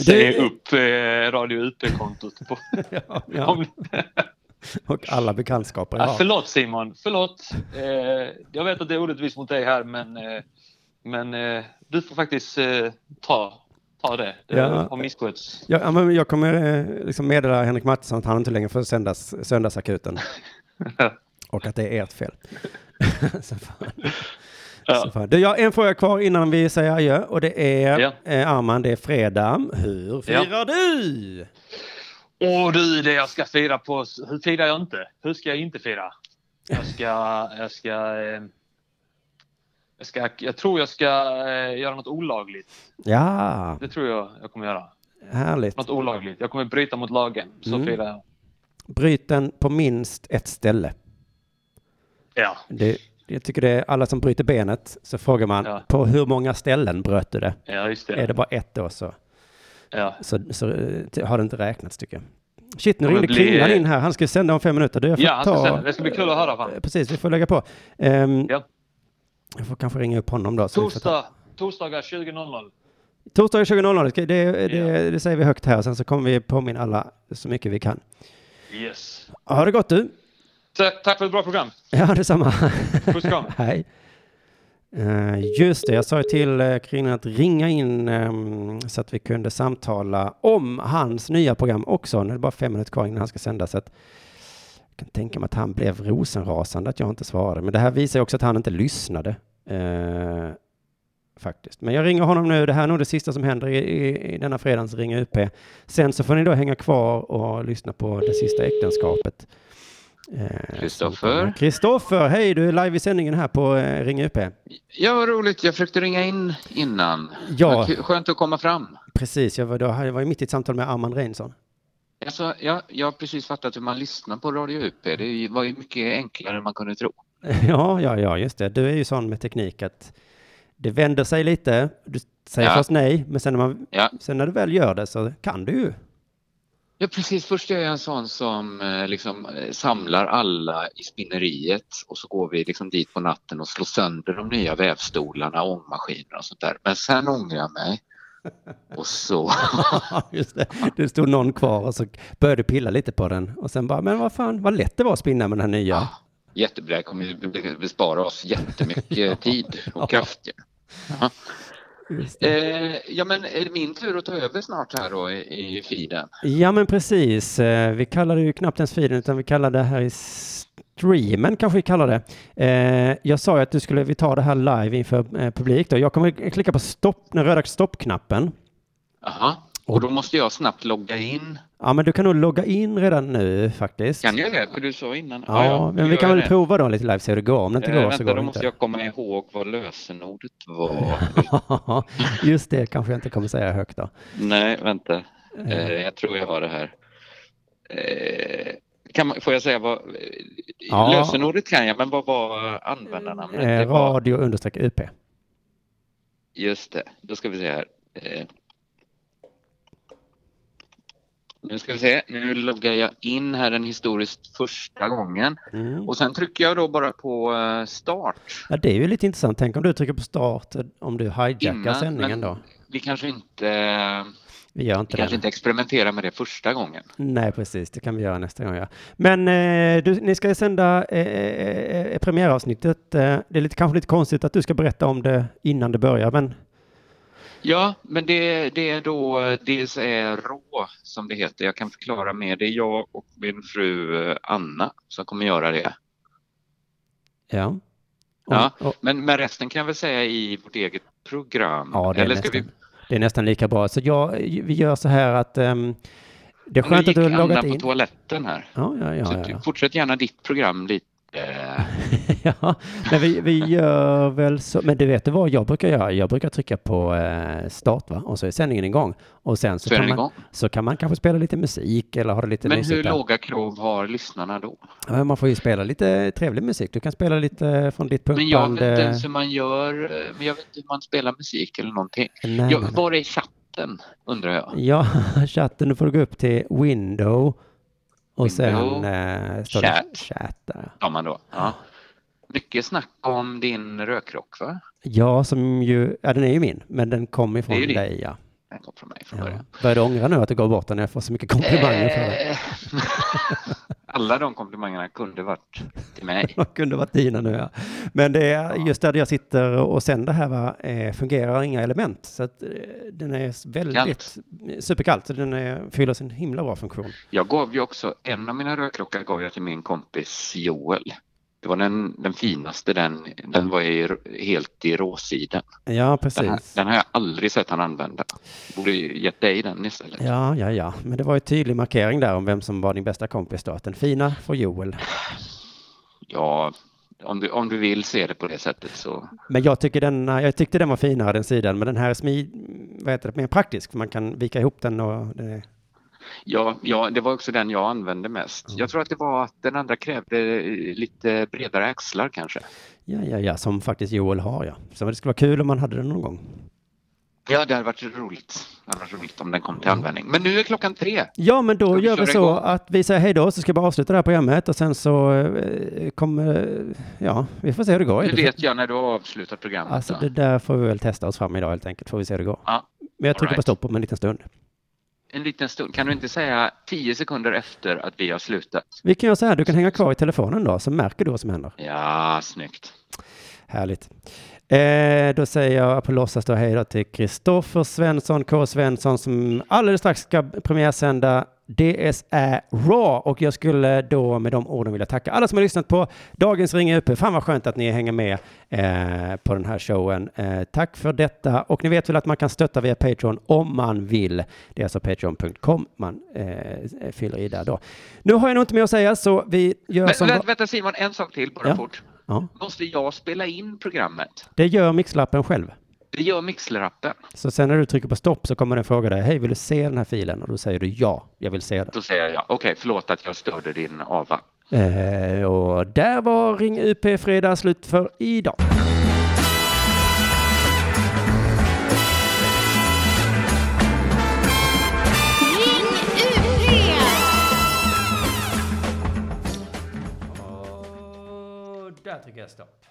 Stänger upp eh, Radio UP-kontot. [LAUGHS] Ja, ja. [LAUGHS] Och alla bekantskaper Ja, förlåt Simon, förlåt. Eh, jag vet att det är orättvist mot dig här men, eh, men eh, du får faktiskt eh, ta, ta det. Det Ja. har misskötts. Ja, men jag kommer eh, liksom meddela Henrik Mattisson att han inte längre får sändas söndagsakuten. Och att det är ert fel. [LAUGHS] så fan. Så fan. Du, jag har en fråga kvar innan vi säger adjö och det är Ja. eh, Arman, det är fredag. Hur Ja. firar du? Åh du, det jag ska fira på... Hur firar jag inte? Hur ska jag inte fira? Jag ska... Jag ska... Eh, jag, ska, jag tror jag ska eh, göra något olagligt. Ja, Det tror jag jag kommer göra. härligt. Något olagligt. Jag kommer bryta mot lagen. Så Mm. firar jag. Bryt den på minst ett ställe. Ja. Det, jag tycker det är alla som bryter benet så frågar man Ja. på hur många ställen bröt du det? Ja, just det. Är det bara ett då så, Ja. så, så eh, har det inte räknats tycker jag. Shit, nu ringde bli- Kringlan in här. Han ska sända om fem minuter. Du, jag får Ja, han ska ta... sända. Det ska bli kul att höra. Fan. Eh, Precis, vi får lägga på. Ehm, Ja. Jag får kanske ringa upp honom då. Torsdag, torsdagar 20.00. Torsdag 20.00, det, det, det, det säger vi högt här. Sen så kommer vi påminna alla så mycket vi kan. Yes. Ha det gott du! Ta- Tack för ett bra program. Ja, detsamma. Puss kram. [LAUGHS] Hej. Eh, just det, jag sa ju till uh, Kringlan att ringa in ehm, så att vi kunde samtala om hans nya program också. Nu är det bara fem minuter kvar innan han ska sändas. Kan tänka mig att han blev rosenrasande att jag inte svarade. Men det här visar ju också att han inte lyssnade. eh, faktiskt. Men jag ringer honom nu. Det här är nog det sista som händer i, i, i denna fredagens Ringa UP. Sen så får ni då hänga kvar och lyssna på det sista äktenskapet. Eh, Kristoffer? Kristoffer, hej, du är live i sändningen här på eh, Ring UP. Ja, vad roligt. Jag försökte ringa in innan. Ja. Skönt att komma fram. Precis, jag var, då, jag var mitt i ett samtal med Armand Reinsson. Alltså, jag, jag har precis fattat hur man lyssnar på Radio UP. Det var ju mycket enklare än man kunde tro. [LAUGHS] Ja, ja, ja, just det. Du är ju sån med teknik att det vänder sig lite. Du säger Ja. först nej, men sen när, man, Ja. sen när du väl gör det så kan du ju. Ja, precis. Först är jag en sån som eh, liksom eh, samlar alla i spinneriet och så går vi liksom dit på natten och slår sönder de nya vävstolarna, ångmaskiner och sånt där. Men sen ångrar jag mig. [LAUGHS] Och så... Just det. Det stod någon kvar och så började pilla lite på den och sen bara, men vad fan, vad lätt det var att spinna med den här nya. Jättebra, det kommer ju bespara oss jättemycket [LAUGHS] tid och kraft. Ja. Eh, ja, men är det min tur att ta över snart här då i, i feeden? Ja, men precis. Eh, Vi kallar det ju knappt ens feeden, utan vi kallar det här i streamen, kanske vi kallar det. Eh, Jag sa ju att du skulle, vi tar det här live inför eh, publik då. Jag kommer klicka på stopp, den röda stoppknappen. Aha. Och då måste jag snabbt logga in. Ja, men du kan nog logga in redan nu faktiskt. Kan jag det? För du sa innan. Ja, men vi då kan väl det. prova då lite live, se hur det går. Om det inte Eh, går vänta, så går då det måste inte. jag komma ihåg vad lösenordet var. [LAUGHS] Just det kanske jag inte kommer säga högt då. Nej, vänta. Eh, jag tror jag har det här. Kan man, får jag säga vad... Ja. Lösenordet kan jag, men vad var användarnamnet? Eh, radio understreck UP. just det, då ska vi se här. Eh, nu ska vi se, nu loggar jag in här den historiskt första gången. Mm. Och sen trycker jag då bara på eh, start. Ja, det är ju lite intressant. Tänk om du trycker på start, eh, om du hijackar Innan, sändningen då. Vi kanske inte, Vi gör inte vi kanske inte experimenterar med det första gången. Nej, precis. Det kan vi göra nästa gång. Ja. Men eh, du, ni ska sända eh, eh, eh, premiäravsnittet. Eh, det är lite, kanske lite konstigt att du ska berätta om det innan det börjar, men Ja, men det, det är då dels är rå som det heter. Jag kan förklara mer. Det är jag och min fru Anna som kommer göra det. ja. Ja, men, men resten kan jag väl säga i vårt eget program. Ja, det är, Eller ska nästan, vi... det är nästan lika bra. Så jag, vi gör så här att ehm, det är Nu skönt att gick du har Anna loggat på in. toaletten här. Ja, ja, ja, Så ja, ja. fortsätt gärna ditt program lite. [LAUGHS] ja, men vi, vi gör väl så. Men du vet vad jag brukar göra? Jag brukar trycka på eh, start va? och så är sändningen igång. Och sen så, Så kan man, igång. så kan man kanske spela lite musik eller ha det lite Men mysigt hur där. låga krav har lyssnarna då? Ja, man får ju spela lite trevlig musik. Du kan spela lite från ditt Men jag punkband. vet inte eh, ens hur man gör, eh, men jag vet inte hur man spelar musik eller någonting. Nej, jag, nej, nej. Var är chatten, undrar jag? Ja, [LAUGHS] chatten, nu får du gå upp till window och sen eh, står det chat. chat där. Ja, man då. Ja. Mycket snack om din rökrock, va? Ja, som ju, ja den är ju min, men den Det ifrån din. dig ja. Den kom från mig från ja. början. Börjar du ångra nu att du gav bort den när jag får så mycket komplimanger för det? [LAUGHS] Alla de komplimangerna kunde varit till mig. Det [LAUGHS] kunde varit dina nu ja. Men det är just där jag sitter och sänder här va, eh, fungerar inga element. Så att eh, den är väldigt superkallt. Så den är, fyller sin himla bra funktion. Jag gav ju också, en av mina rökrockar gav jag till min kompis Joel. Det var den, den finaste, den, den var i, helt i råsidan. Ja, Den, här, precis. den har jag aldrig sett han använda. Borde gett dig den istället. Ja, ja, ja. Men det var ju tydlig markering där om vem som var din bästa kompis då. Att Den fina får Joel. Ja, om du, om du vill se det på det sättet så. Men jag tycker den, jag tyckte den var finare den sidan, men den här är smid, vad heter det, mer praktisk. för Man kan vika ihop den och det, Ja, ja, det var också den jag använde mest. Jag tror att det var att den andra krävde eh, lite bredare axlar kanske. ja, ja, ja, som faktiskt Joel har ja. Så det skulle vara kul om man hade den någon gång. Ja, det hade varit roligt. Det hade varit roligt om den kom till användning. Men nu är klockan tre. Ja, men då vi gör vi så igång? att vi säger hej då, så ska jag bara avsluta det här programmet och sen så eh, kommer, ja, vi får se hur det går. Nu vet jag när du har avslutat programmet. Alltså då. det där får vi väl testa oss fram idag helt enkelt, får vi se hur det går. Ja, Men jag trycker all på right. stopp om en liten stund. En liten stund. Kan du inte säga tio sekunder efter att vi har slutat? Vi kan göra så här, du kan hänga kvar i telefonen då, så märker du vad som händer. Ja, snyggt. Härligt. Eh, då säger jag på låtsas då hej då till Kristoffer Svensson, K. Svensson, som alldeles strax ska premiärsända DSA Raw. Och jag skulle då med de orden vilja tacka alla som har lyssnat på dagens Ring UP. Fan vad skönt att ni hänger med eh, på den här showen. Eh, tack för detta. Och ni vet väl att man kan stötta via Patreon om man vill. Det är alltså patreon.com man eh, fyller i där då. Nu har jag nog inte mer att säga, så vi gör Men, som... vä- vänta Simon, en sak till bara Ja. fort. Ja, Måste jag spela in programmet? det gör Mixlappen själv. Det gör Mixler-appen. Så sen när du trycker på stopp så kommer den fråga dig, hej, vill du se den här filen? Och då säger du ja, jag vill se den. Då säger jag ja. Okej, okay, förlåt att jag störde din AVA. Eh, och där var Ring UP Fredag slut för idag. där tycker jag stopp.